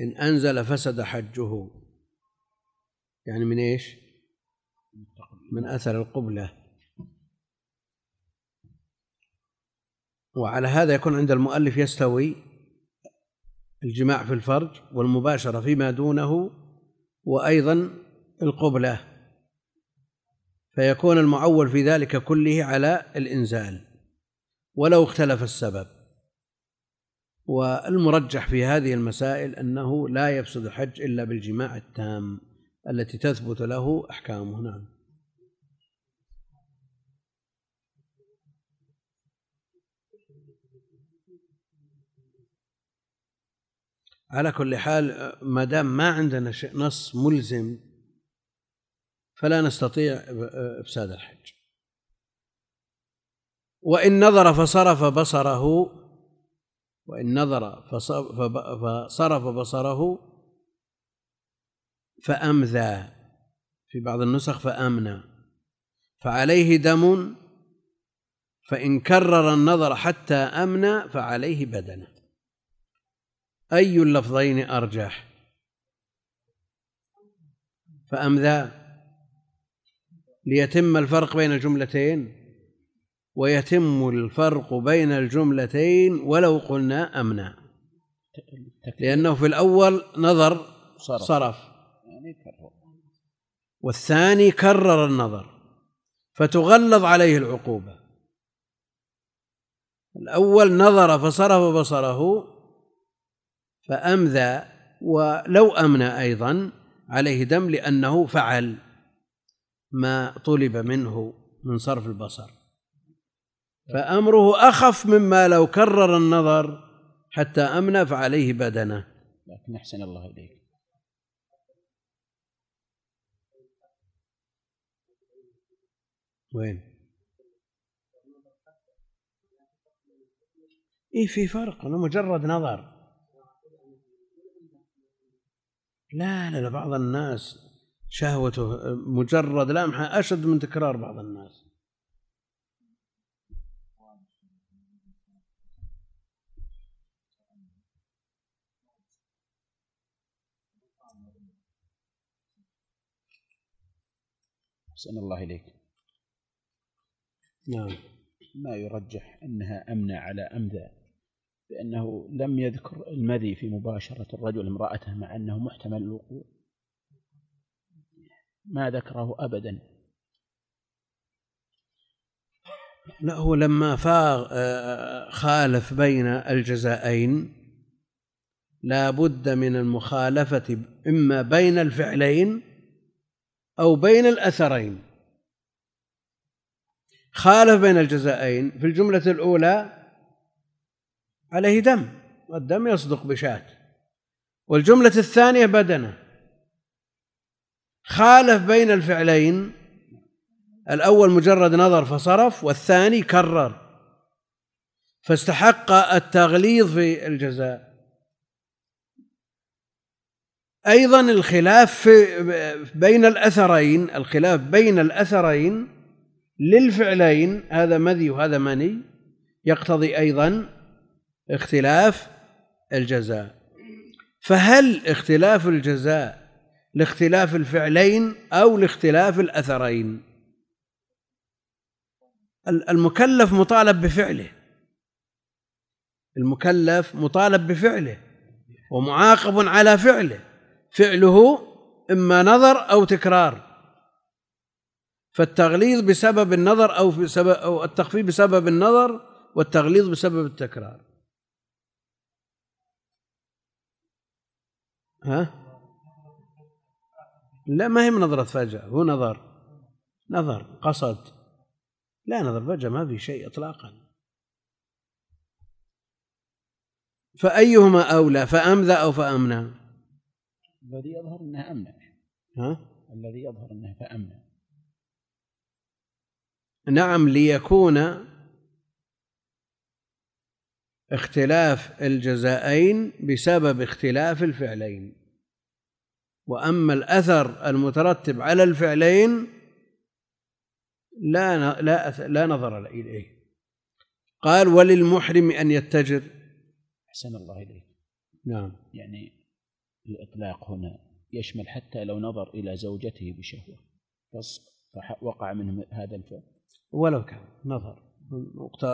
إن أنزل فسد حجه. يعني من إيش؟ من أثر القبلة. وعلى هذا يكون عند المؤلف يستوي الجماع في الفرج والمباشرة فيما دونه وأيضا القبلة. فيكون المعول في ذلك كله على الإنزال. ولو اختلف السبب. والمرجح في هذه المسائل أنه لا يفسد الحج إلا بالجماع التام التي تثبت له أحكامه. نعم. على كل حال ما دام ما عندنا نص ملزم فلا نستطيع إفساد الحج. وإن نظر فصرف بصره وإن نظر فصرف بصره فأمذى في بعض النسخ فأمنى. فعليه دم فإن كرر النظر حتى أمنى فعليه بدنة. أي اللفظين أرجح؟ فأمذى. ليتم الفرق بين الجملتين ويتم الفرق بين الجملتين ولو قلنا أمنى لأنه في الأول نظر صرف. صرف. يعني والثاني كرر النظر. فتغلظ عليه العقوبة. الأول نظر فصرف بصره فأمذى ولو أمنى أيضا عليه دم لأنه فعل ما طلب منه من صرف البصر. فأمره أخف مما لو كرر النظر حتى أمنى فعليه بدنه. لكن أحسن الله إليك. وين؟ إيه في فرق أنه مجرد نظر. لا لا بعض الناس شهوته مجرد لمحة أشد من تكرار بعض الناس. أحسن الله إليك. نعم. ما يرجح أنها أمنى على أمذى لأنه لم يذكر المذي في مباشرة الرجل امرأته مع أنه محتمل الوقوع؟ ما ذكره أبدا. لا هو لما فاغ آه، خالف بين الجزائين لا بد من المخالفة إما بين الفعلين أو بين الأثرين. خالف بين الجزائين في الجملة الأولى عليه دم والدم يصدق بشاة. والجملة الثانية بدنه. خالف بين الفعلين الأول مجرد نظر فصرف والثاني كرر. فاستحق التغليظ في الجزاء. أيضا الخلاف بين الأثرين الخلاف بين الأثرين للفعلين هذا مذي وهذا مني يقتضي أيضا اختلاف الجزاء. فهل اختلاف الجزاء لاختلاف الفعلين أو لاختلاف الأثرين؟ المكلف مطالب بفعله. المكلف مطالب بفعله ومعاقب على فعله. فعله إما نظر أو تكرار. فالتغليظ بسبب النظر أو بسبب أو التخفيف بسبب النظر والتغليظ بسبب التكرار. ها؟ لا ما هي نظرة فجأة هو نظر. نظر قصد. لا نظر فجأة ما في شيء إطلاقا. فأيهما أولى فأمذى أو فأمنى؟ الذي يظهر أنها أمنى ها؟ الذي يظهر أنها فأمنى نعم ليكون اختلاف الجزائين بسبب اختلاف الفعلين. وأما الأثر المترتب على الفعلين لا لا لا نظر إليه. قال وللمحرم أن يتجر. أحسن الله إليك. نعم. يعني الإطلاق هنا يشمل حتى لو نظر إلى زوجته بشهوة. فوقع منه هذا الفعل. ولو كان نظر.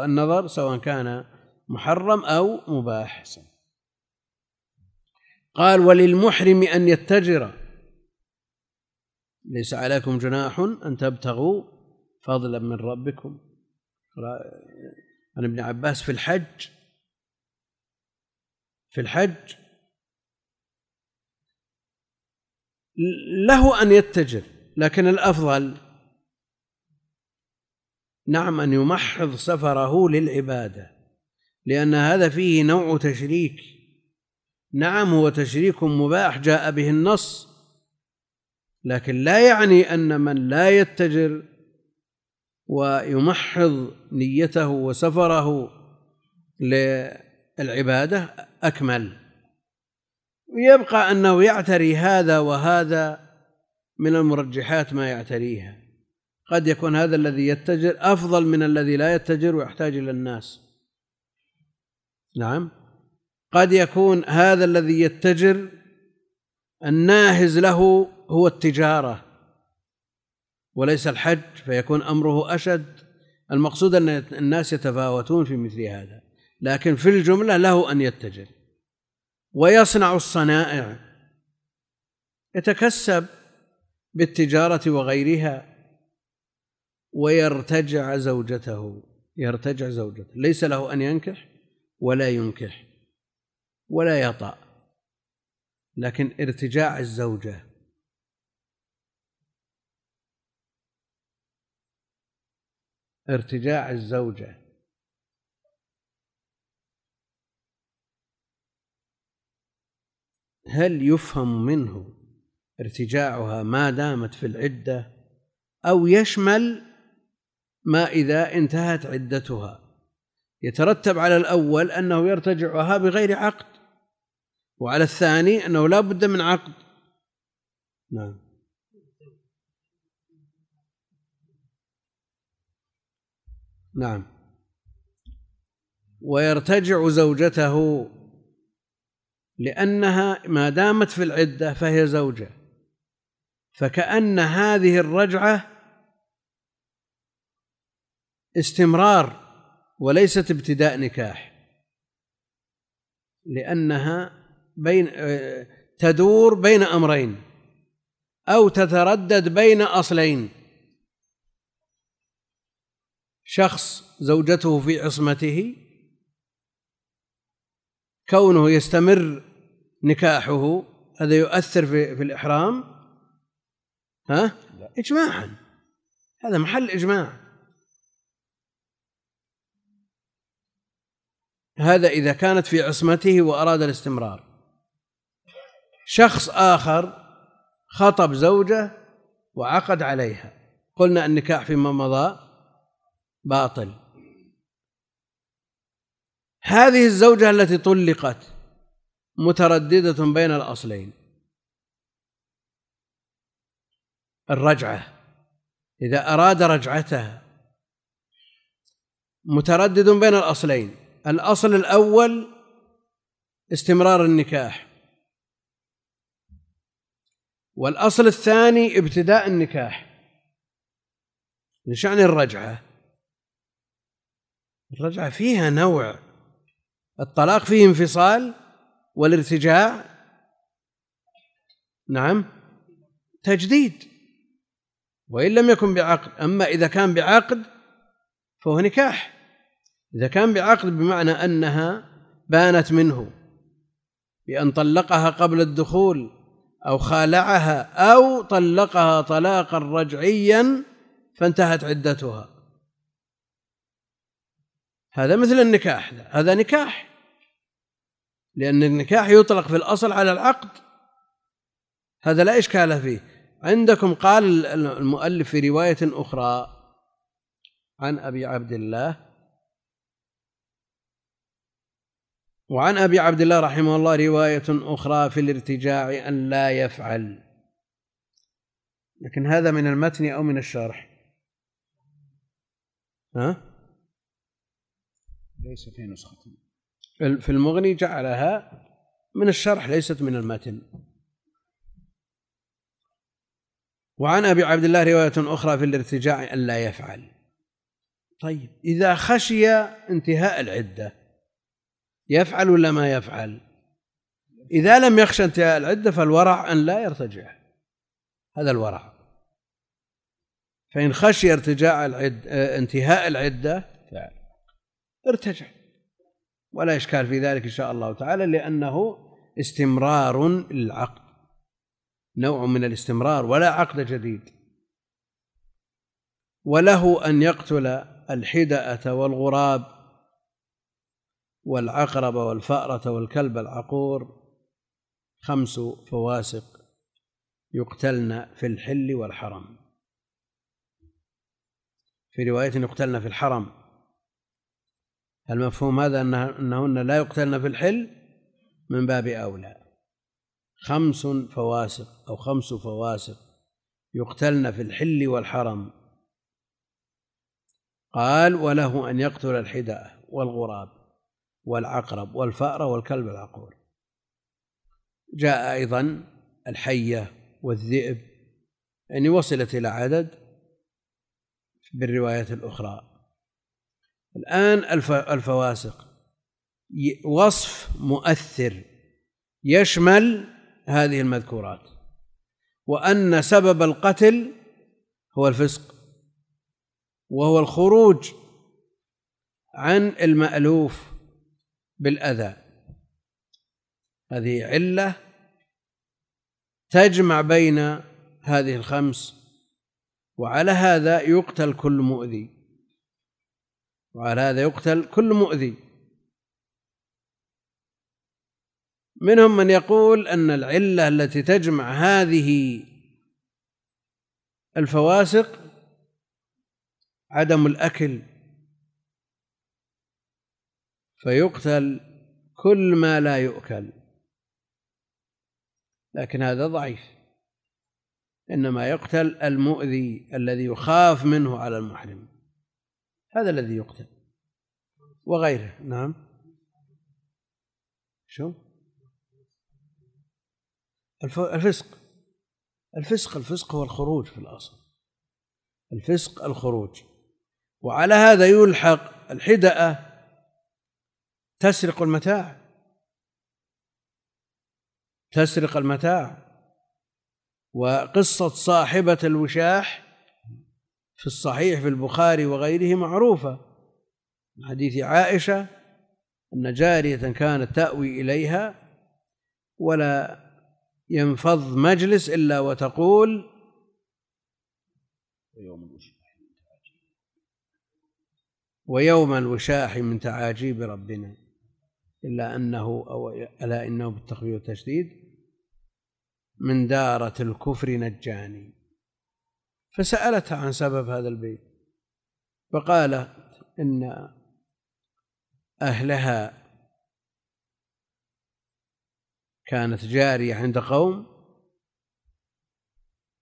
النظر سواء كان محرم أو مباح. قال وللمحرم أن يتجر. ليس عليكم جناح أن تبتغوا فضلا من ربكم. عن ابن عباس في الحج. في الحج له أن يتجر لكن الأفضل نعم أن يمحض سفره للعبادة لأن هذا فيه نوع تشريك. نعم هو تشريك مباح جاء به النص لكن لا يعني أن من لا يتجر ويمحض نيته وسفره للعبادة أكمل. ويبقى أنه يعتري هذا وهذا من المرجحات ما يعتريها. قد يكون هذا الذي يتجر أفضل من الذي لا يتجر ويحتاج إلى الناس. نعم. قد يكون هذا الذي يتجر الناهز له هو التجارة وليس الحج فيكون أمره أشد. المقصود أن الناس يتفاوتون في مثل هذا لكن في الجملة له أن يتجر. ويصنع الصنائع. يتكسب بالتجارة وغيرها ويرتجع زوجته. يرتجع زوجته. ليس له أن ينكح ولا ينكح ولا يطأ. لكن ارتجاع الزوجة. ارتجاع الزوجة. هل يفهم منه ارتجاعها ما دامت في العدة أو يشمل ما إذا انتهت عدتها؟ يترتب على الأول أنه يرتجعها بغير عقد وعلى الثاني أنه لا بد من عقد. نعم. نعم. ويرتجع زوجته لأنها ما دامت في العدة فهي زوجة. فكأن هذه الرجعة استمرار وليست ابتداء نكاح. لأنها بين تدور بين أمرين. أو تتردد بين أصلين. شخص زوجته في عصمته. كونه يستمر نكاحه هذا يؤثر في, في الإحرام. ها؟ إجماعا. هذا محل إجماع. هذا إذا كانت في عصمته وأراد الاستمرار. شخص آخر خطب زوجة وعقد عليها. قلنا النكاح فيما مضى باطل. هذه الزوجة التي طلقت. مترددة بين الأصلين. الرجعة. إذا أراد رجعتها متردد بين الأصلين. الأصل الأول استمرار النكاح. والأصل الثاني ابتداء النكاح. لشأن الرجعة. الرجعة فيها نوع. الطلاق فيه انفصال. والارتجاع. نعم. تجديد. وإن لم يكن بعقد أما إذا كان بعقد فهو نكاح. إذا كان بعقد بمعنى أنها بانت منه بأن طلقها قبل الدخول أو خالعها أو طلقها طلاقا رجعيا فانتهت عدتها. هذا مثل النكاح. هذا نكاح. لأن النكاح يطلق في الأصل على العقد. هذا لا إشكال فيه. عندكم قال المؤلف في رواية أخرى عن أبي عبد الله وعن أبي عبد الله رحمه الله رواية أخرى في الارتجاع أن لا يفعل. لكن هذا من المتن أو من الشرح. ها؟ ليس في نسخة. في المغني جعلها من الشرح ليست من المتن. وعن أبي عبد الله رواية أخرى في الارتجاع أن لا يفعل. طيب إذا خشي انتهاء العدة يفعل ولا ما يفعل؟ إذا لم يخشى انتهاء العدة فالورع أن لا يرتجع. هذا الورع. فإن خشي ارتجاع العدة انتهاء العدة ارتجع. ولا إشكال في ذلك إن شاء الله تعالى لأنه استمرار للعقد. نوع من الاستمرار ولا عقد جديد. وله أن يقتل الحدأة والغراب والعقرب والفأرة والكلب العقور. خمس فواسق يقتلن في الحل والحرم. في رواية يقتلن في الحرم. المفهوم هذا أنهن لا يقتلن في الحل من باب أولى. خمس فواسق أو خمس فواسق يقتلن في الحل والحرم. قال وله أن يقتل الحدأة والغراب والعقرب والفأر والكلب العقور. جاء أيضا الحية والذئب يعني وصلت إلى عدد بالروايات الأخرى. الآن الفواسق. وصف مؤثر يشمل هذه المذكورات. وأن سبب القتل هو الفسق وهو الخروج عن المألوف بالأذى. هذه علة تجمع بين هذه الخمس وعلى هذا يقتل كل مؤذي. وعلى هذا يقتل كل مؤذي. منهم من يقول أن العلة التي تجمع هذه الفواسق عدم الأكل فيقتل كل ما لا يؤكل. لكن هذا ضعيف. إنما يقتل المؤذي الذي يخاف منه على المحرم. هذا الذي يقتل. وغيره. نعم. شو؟ الفسق. الفسق الفسق هو الخروج في الأصل. الفسق الخروج. وعلى هذا يلحق الحدأة. تسرق المتاع. تسرق المتاع. وقصة صاحبة الوشاح في الصحيح في البخاري وغيره معروفة. من حديث عائشة أن جارية كانت تأوي إليها ولا ينفض مجلس إلا وتقول ويوم الوشاح ويوم الوشاح من تعاجيب ربنا. إلا أنه أو ألا إنه بالتخفيف والتشديد من دارة الكفر نجاني. فسألتها عن سبب هذا البيت فقالت إن أهلها كانت جارية عند قوم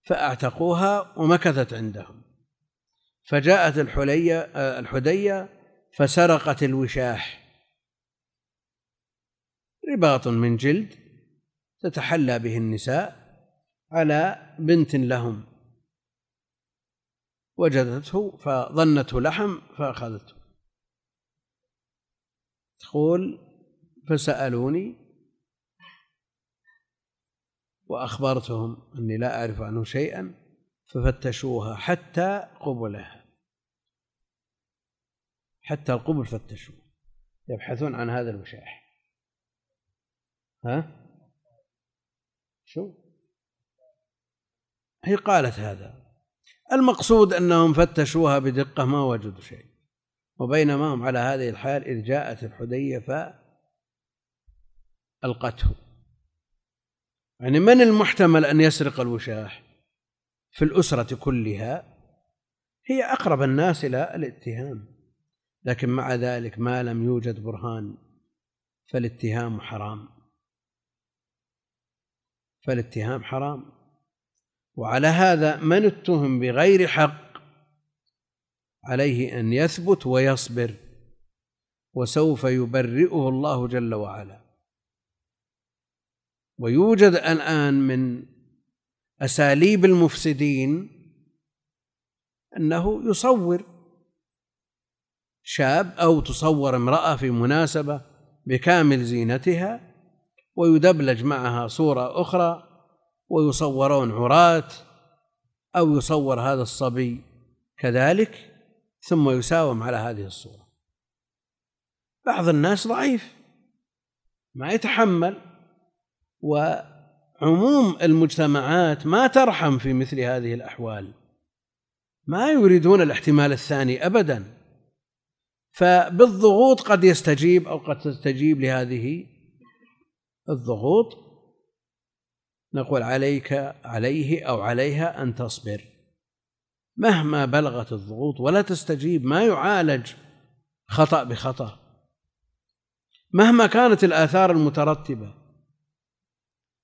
فأعتقوها ومكثت عندهم. فجاءت الحلية الحدية فسرقت الوشاح. رباط من جلد تتحلى به النساء على بنت لهم. وجدته فظنته لحم فأخذته. تقول فسألوني وأخبرتهم أني لا أعرف عنه شيئا ففتشوها حتى قبلها حتى القبل فتشوه. يبحثون عن هذا الوشاح ها؟ شو؟ هي قالت هذا. المقصود أنهم فتشوها بدقة ما وجدوا شيء. وبينما هم على هذه الحال إذ جاءت الحدية فألقته يعني من المحتمل أن يسرق الوشاح في الأسرة كلها؟ هي أقرب الناس إلى الاتهام. لكن مع ذلك ما لم يوجد برهان فالاتهام حرام. فالاتهام حرام. وعلى هذا من اتهم بغير حق عليه أن يثبت ويصبر وسوف يبرئه الله جل وعلا. ويوجد الآن من أساليب المفسدين أنه يصور شاب أو تصور امرأة في مناسبة بكامل زينتها ويدبلج معها صورة أخرى ويصورون عراة أو يصور هذا الصبي كذلك ثم يساوم على هذه الصورة. بعض الناس ضعيف ما يتحمل وعموم المجتمعات ما ترحم في مثل هذه الأحوال ما يريدون الاحتمال الثاني أبدا. فبالضغوط قد يستجيب أو قد تستجيب لهذه الضغوط. نقول عليك عليه أو عليها أن تصبر. مهما بلغت الضغوط ولا تستجيب ما يعالج خطأ بخطأ. مهما كانت الآثار المترتبة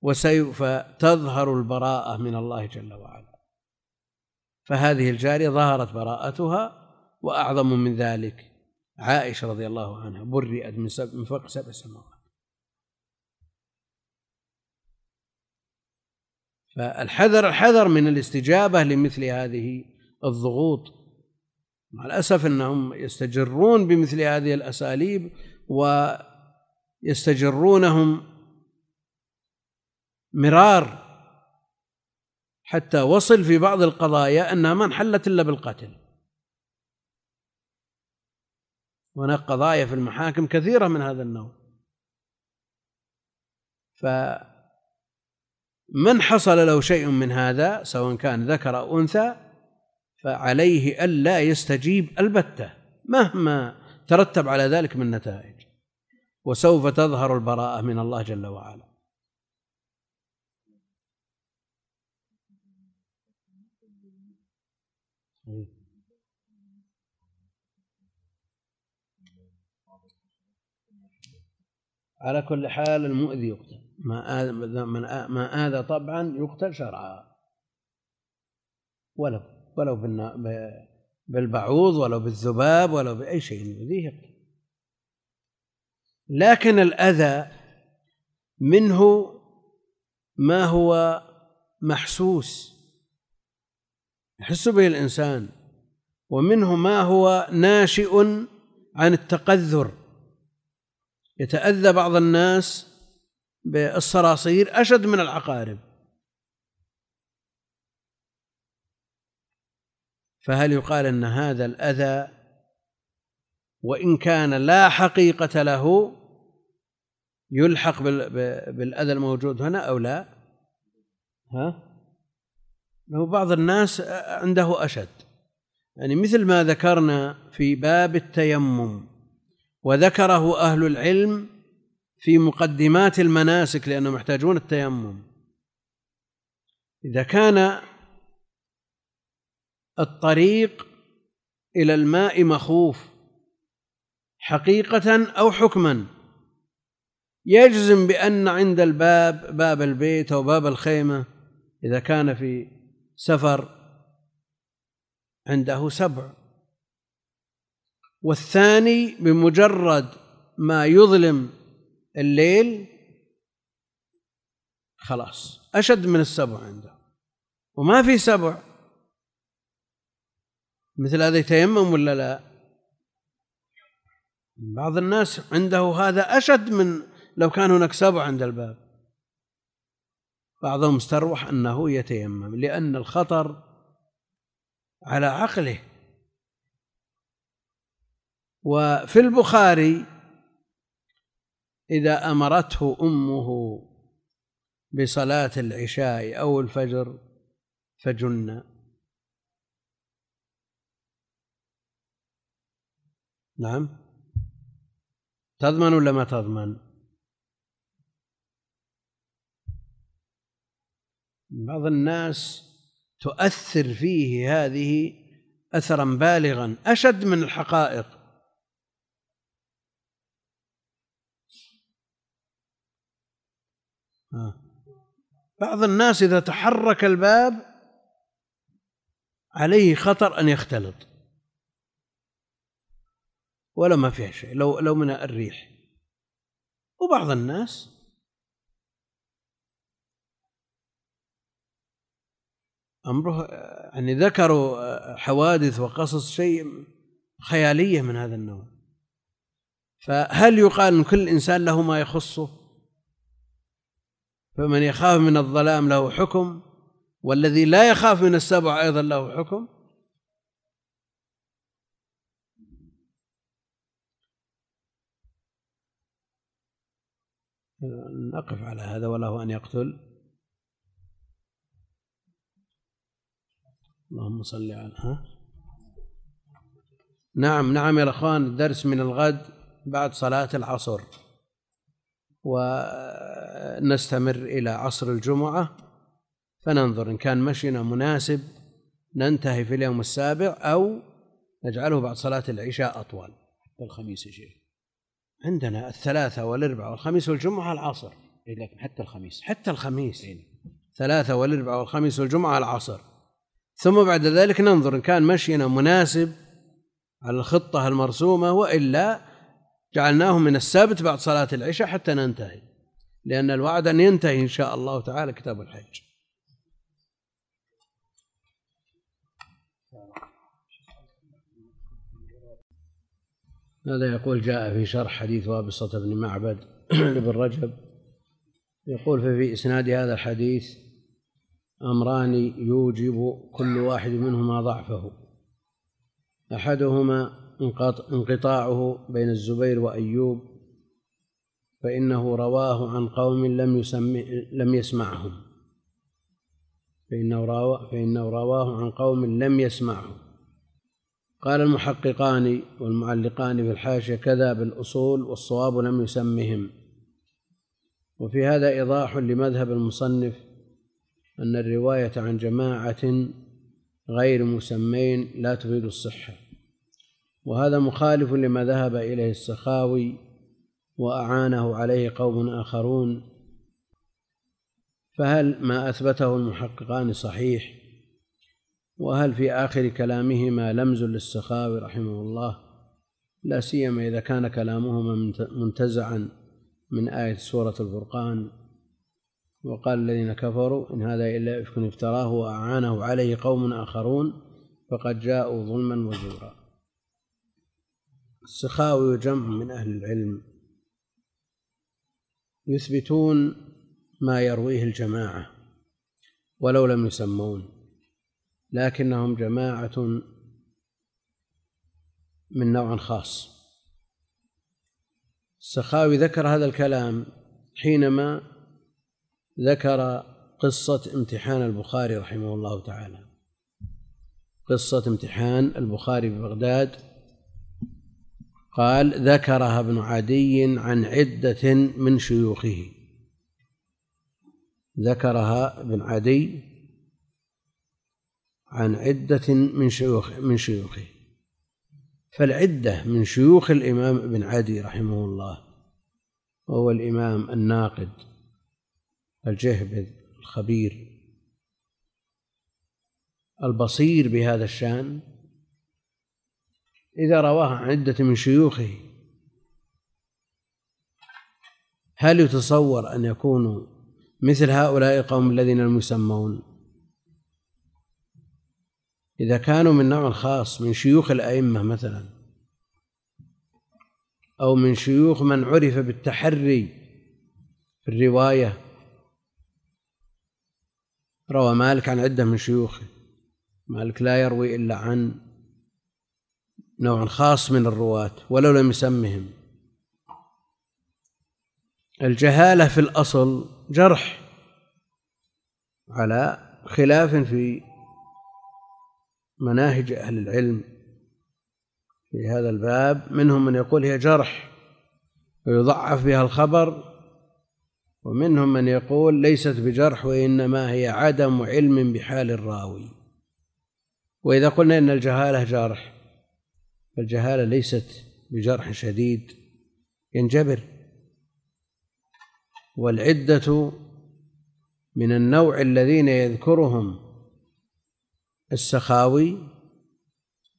وسوف تظهر البراءة من الله جل وعلا. فهذه الجارية ظهرت براءتها وأعظم من ذلك عائشة رضي الله عنها برئت من فوق سبع سماوات. فالحذر الحذر من الاستجابة لمثل هذه الضغوط. مع الأسف أنهم يستجرون بمثل هذه الأساليب ويستجرونهم مرار. حتى وصل في بعض القضايا أنها ما انحلت إلا بالقتل. هناك قضايا في المحاكم كثيرة من هذا النوع. ف من حصل له شيء من هذا سواء كان ذكر أو أنثى فعليه ألا يستجيب البتة مهما ترتب على ذلك من نتائج. وسوف تظهر البراءة من الله جل وعلا. على كل حال المؤذي يقتل. ما آذى من ما آذى طبعا يقتل شرعا. ولو ولو بالبعوض ولو بالذباب ولو بأي شيء يؤذيه لكن الأذى منه ما هو محسوس. يحس به الإنسان. ومنه ما هو ناشئ عن التقذر. يتأذى بعض الناس بالصراصير أشد من العقارب. فهل يقال أن هذا الأذى وإن كان لا حقيقة له يلحق بالأذى الموجود هنا أو لا؟ ها؟ له بعض الناس عنده أشد. يعني مثل ما ذكرنا في باب التيمم وذكره أهل العلم في مقدمات المناسك لأنهم يحتاجون التيمم. إذا كان الطريق إلى الماء مخوف حقيقة أو حكما يجزم بأن عند الباب باب البيت أو باب الخيمة إذا كان في سفر عنده سبع. والثاني بمجرد ما يظلم الليل خلاص. أشد من السبع عنده. وما في سبع. مثل هذا يتيمم ولا لا؟ بعض الناس عنده هذا أشد من لو كان هناك سبع عند الباب. بعضهم استروح أنه يتيمم لأن الخطر على عقله. وفي البخاري إذا أمرته أمه بصلاة العشاء أو الفجر فجن. نعم. تضمن ولا ما تضمن؟ بعض الناس تؤثر فيه هذه اثرا بالغا أشد من الحقائق. بعض الناس إذا تحرك الباب عليه خطر أن يختلط. ولا ما فيها شيء لو لو من الريح. وبعض الناس أمره يعني ذكروا حوادث وقصص شيء خيالية من هذا النوع. فهل يقال أن كل إنسان له ما يخصه؟ فمن يخاف من الظلام له حكم والذي لا يخاف من السبع أيضا له حكم. نقف على هذا وله أن يقتل. اللهم صل على ها؟ نعم نعم يا إخوان الدرس من الغد بعد صلاة العصر. ونستمر إلى عصر الجمعة. فننظر إن كان مشينا مناسب ننتهي في اليوم السابع أو نجعله بعد صلاة العشاء أطول الخميس يا شيخ عندنا الثلاثة والأربعاء والخميس والجمعة العصر. إيه لكن حتى الخميس. حتى الخميس. ثلاثة والأربعاء والخميس والجمعة العصر. ثم بعد ذلك ننظر إن كان مشينا مناسب على الخطة المرسومة وإلا جعلناه من السبت بعد صلاة العشاء حتى ننتهي. لأن الوعد أن ينتهي إن شاء الله تعالى كتاب الحج. هذا يقول؟ جاء في شرح حديث وابصة بن معبد لابن رجب. يقول ففي إسناد هذا الحديث أمران يوجب كل واحد منهما ضعفه. أحدهما انقطاعه بين الزبير وأيوب فإنه رواه عن قوم لم يسم لم يسمعهم. فإنه رواه فإنه رواه عن قوم لم يسمعهم. قال المحققان والمعلقان في الحاشية كذا بالأصول والصواب لم يسمهم. وفي هذا إيضاح لمذهب المصنف أن الرواية عن جماعة غير مسمين لا تفيد الصحة. وهذا مخالف لما ذهب إليه السخاوي وأعانه عليه قوم آخرون. فهل ما أثبته المحققان صحيح؟ وهل في آخر كلامهما لمز للسخاوي رحمه الله؟ لا سيما إذا كان كلامهما منتزعا من آية سورة الفرقان. وقال الذين كفروا إن هذا إلا إفك افتراه وأعانه عليه قوم آخرون فقد جاءوا ظلما وزورا. السخاوي وجمع من أهل العلم يثبتون ما يرويه الجماعة ولو لم يسمون لكنهم جماعة من نوع خاص. السخاوي ذكر هذا الكلام حينما ذكر قصة امتحان البخاري رحمه الله تعالى. قصة امتحان البخاري ببغداد قال ذكرها ابن عدي عن عدة من شيوخه. ذكرها ابن عدي عن عدة من شيوخ من شيوخه. فالعدة من شيوخ الإمام ابن عدي رحمه الله وهو الإمام الناقد الجهبذ الخبير البصير بهذا الشأن إذا رواه عن عدة من شيوخه. هل يتصور أن يكونوا مثل هؤلاء القوم الذين لم يسمون إذا كانوا من نوع خاص من شيوخ الأئمة مثلا أو من شيوخ من عرف بالتحري في الرواية. روى مالك عن عدة من شيوخه. مالك لا يروي إلا عن نوع خاص من الرواة ولو لم يسمهم. الجهالة في الأصل جرح على خلاف في مناهج أهل العلم. في هذا الباب منهم من يقول هي جرح ويضعف بها الخبر ومنهم من يقول ليست بجرح وإنما هي عدم علم بحال الراوي. وإذا قلنا إن الجهالة جرح فالجهالة ليست بجرح شديد ينجبر. والعدة من النوع الذين يذكرهم السخاوي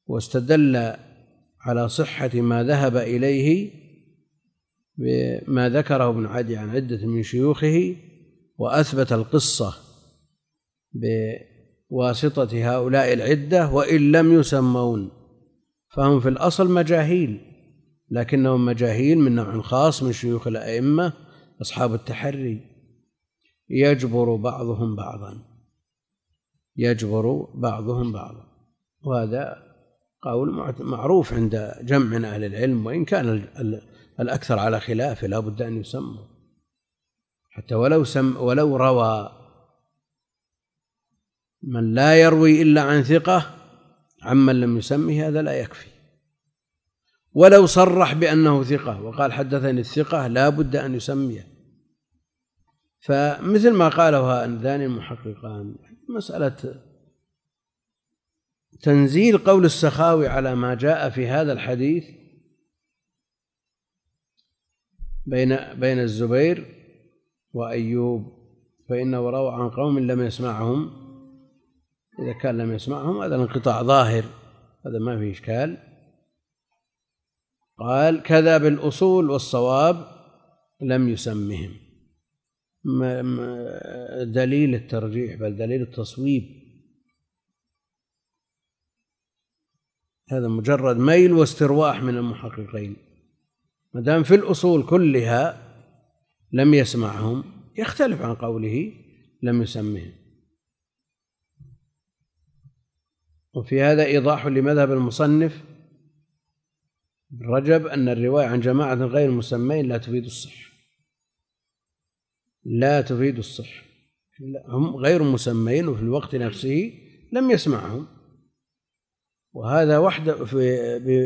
واستدل على صحة ما ذهب إليه بما ذكره ابن عدي عن عدة من شيوخه وأثبت القصة بواسطة هؤلاء العدة وإن لم يسمون. فهم في الأصل مجاهيل لكنهم مجاهيل من نوع خاص من شيوخ الأئمة أصحاب التحري. يجبر بعضهم بعضا. يجبر بعضهم بعضا. وهذا قول معروف عند جمع من أهل العلم وإن كان الأكثر على خلافه لا بد أن يسموا. حتى ولو سم ولو روى من لا يروي إلا عن ثقة عمن لم يسمه هذا لا يكفي. ولو صرح بأنه ثقة وقال حدثني الثقة لا بد أن يسميه. فمثل ما قاله هذان المحققان مسألة تنزيل قول السخاوي على ما جاء في هذا الحديث بين بين الزبير وأيوب فإنه روى عن قوم لم يسمعهم. إذا كان لم يسمعهم هذا الانقطاع ظاهر هذا ما فيه إشكال. قال كذا بالأصول والصواب لم يسمهم. دليل الترجيح بل دليل التصويب. هذا مجرد ميل واسترواح من المحققين. ما دام في الأصول كلها لم يسمعهم يختلف عن قوله لم يسمهم. وفي هذا إيضاح لمذهب المصنف رجب أن الرواية عن جماعة غير مسمين لا تفيد الصحة لا تفيد الصحة هم غير مسمين وفي الوقت نفسه لم يسمعهم. وهذا وحده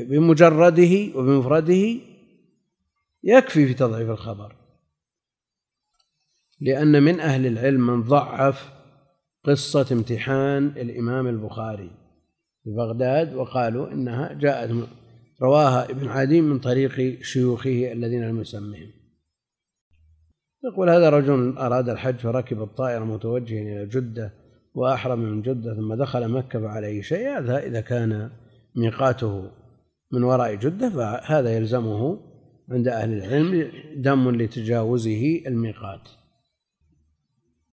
بمجرده وبمفرده يكفي في تضعيف الخبر. لأن من أهل العلم من ضعف قصة امتحان الإمام البخاري. في بغداد وقالوا إنها جاءت رواها ابن عدي من طريق شيوخه الذين لم يسمهم. يقول هذا رجل أراد الحج فركب الطائرة متوجها إلى جدة وأحرم من جدة ثم دخل مكة فعليه شيء هذا إذا كان ميقاته من وراء جدة فهذا يلزمه عند أهل العلم دم لتجاوزه الميقات.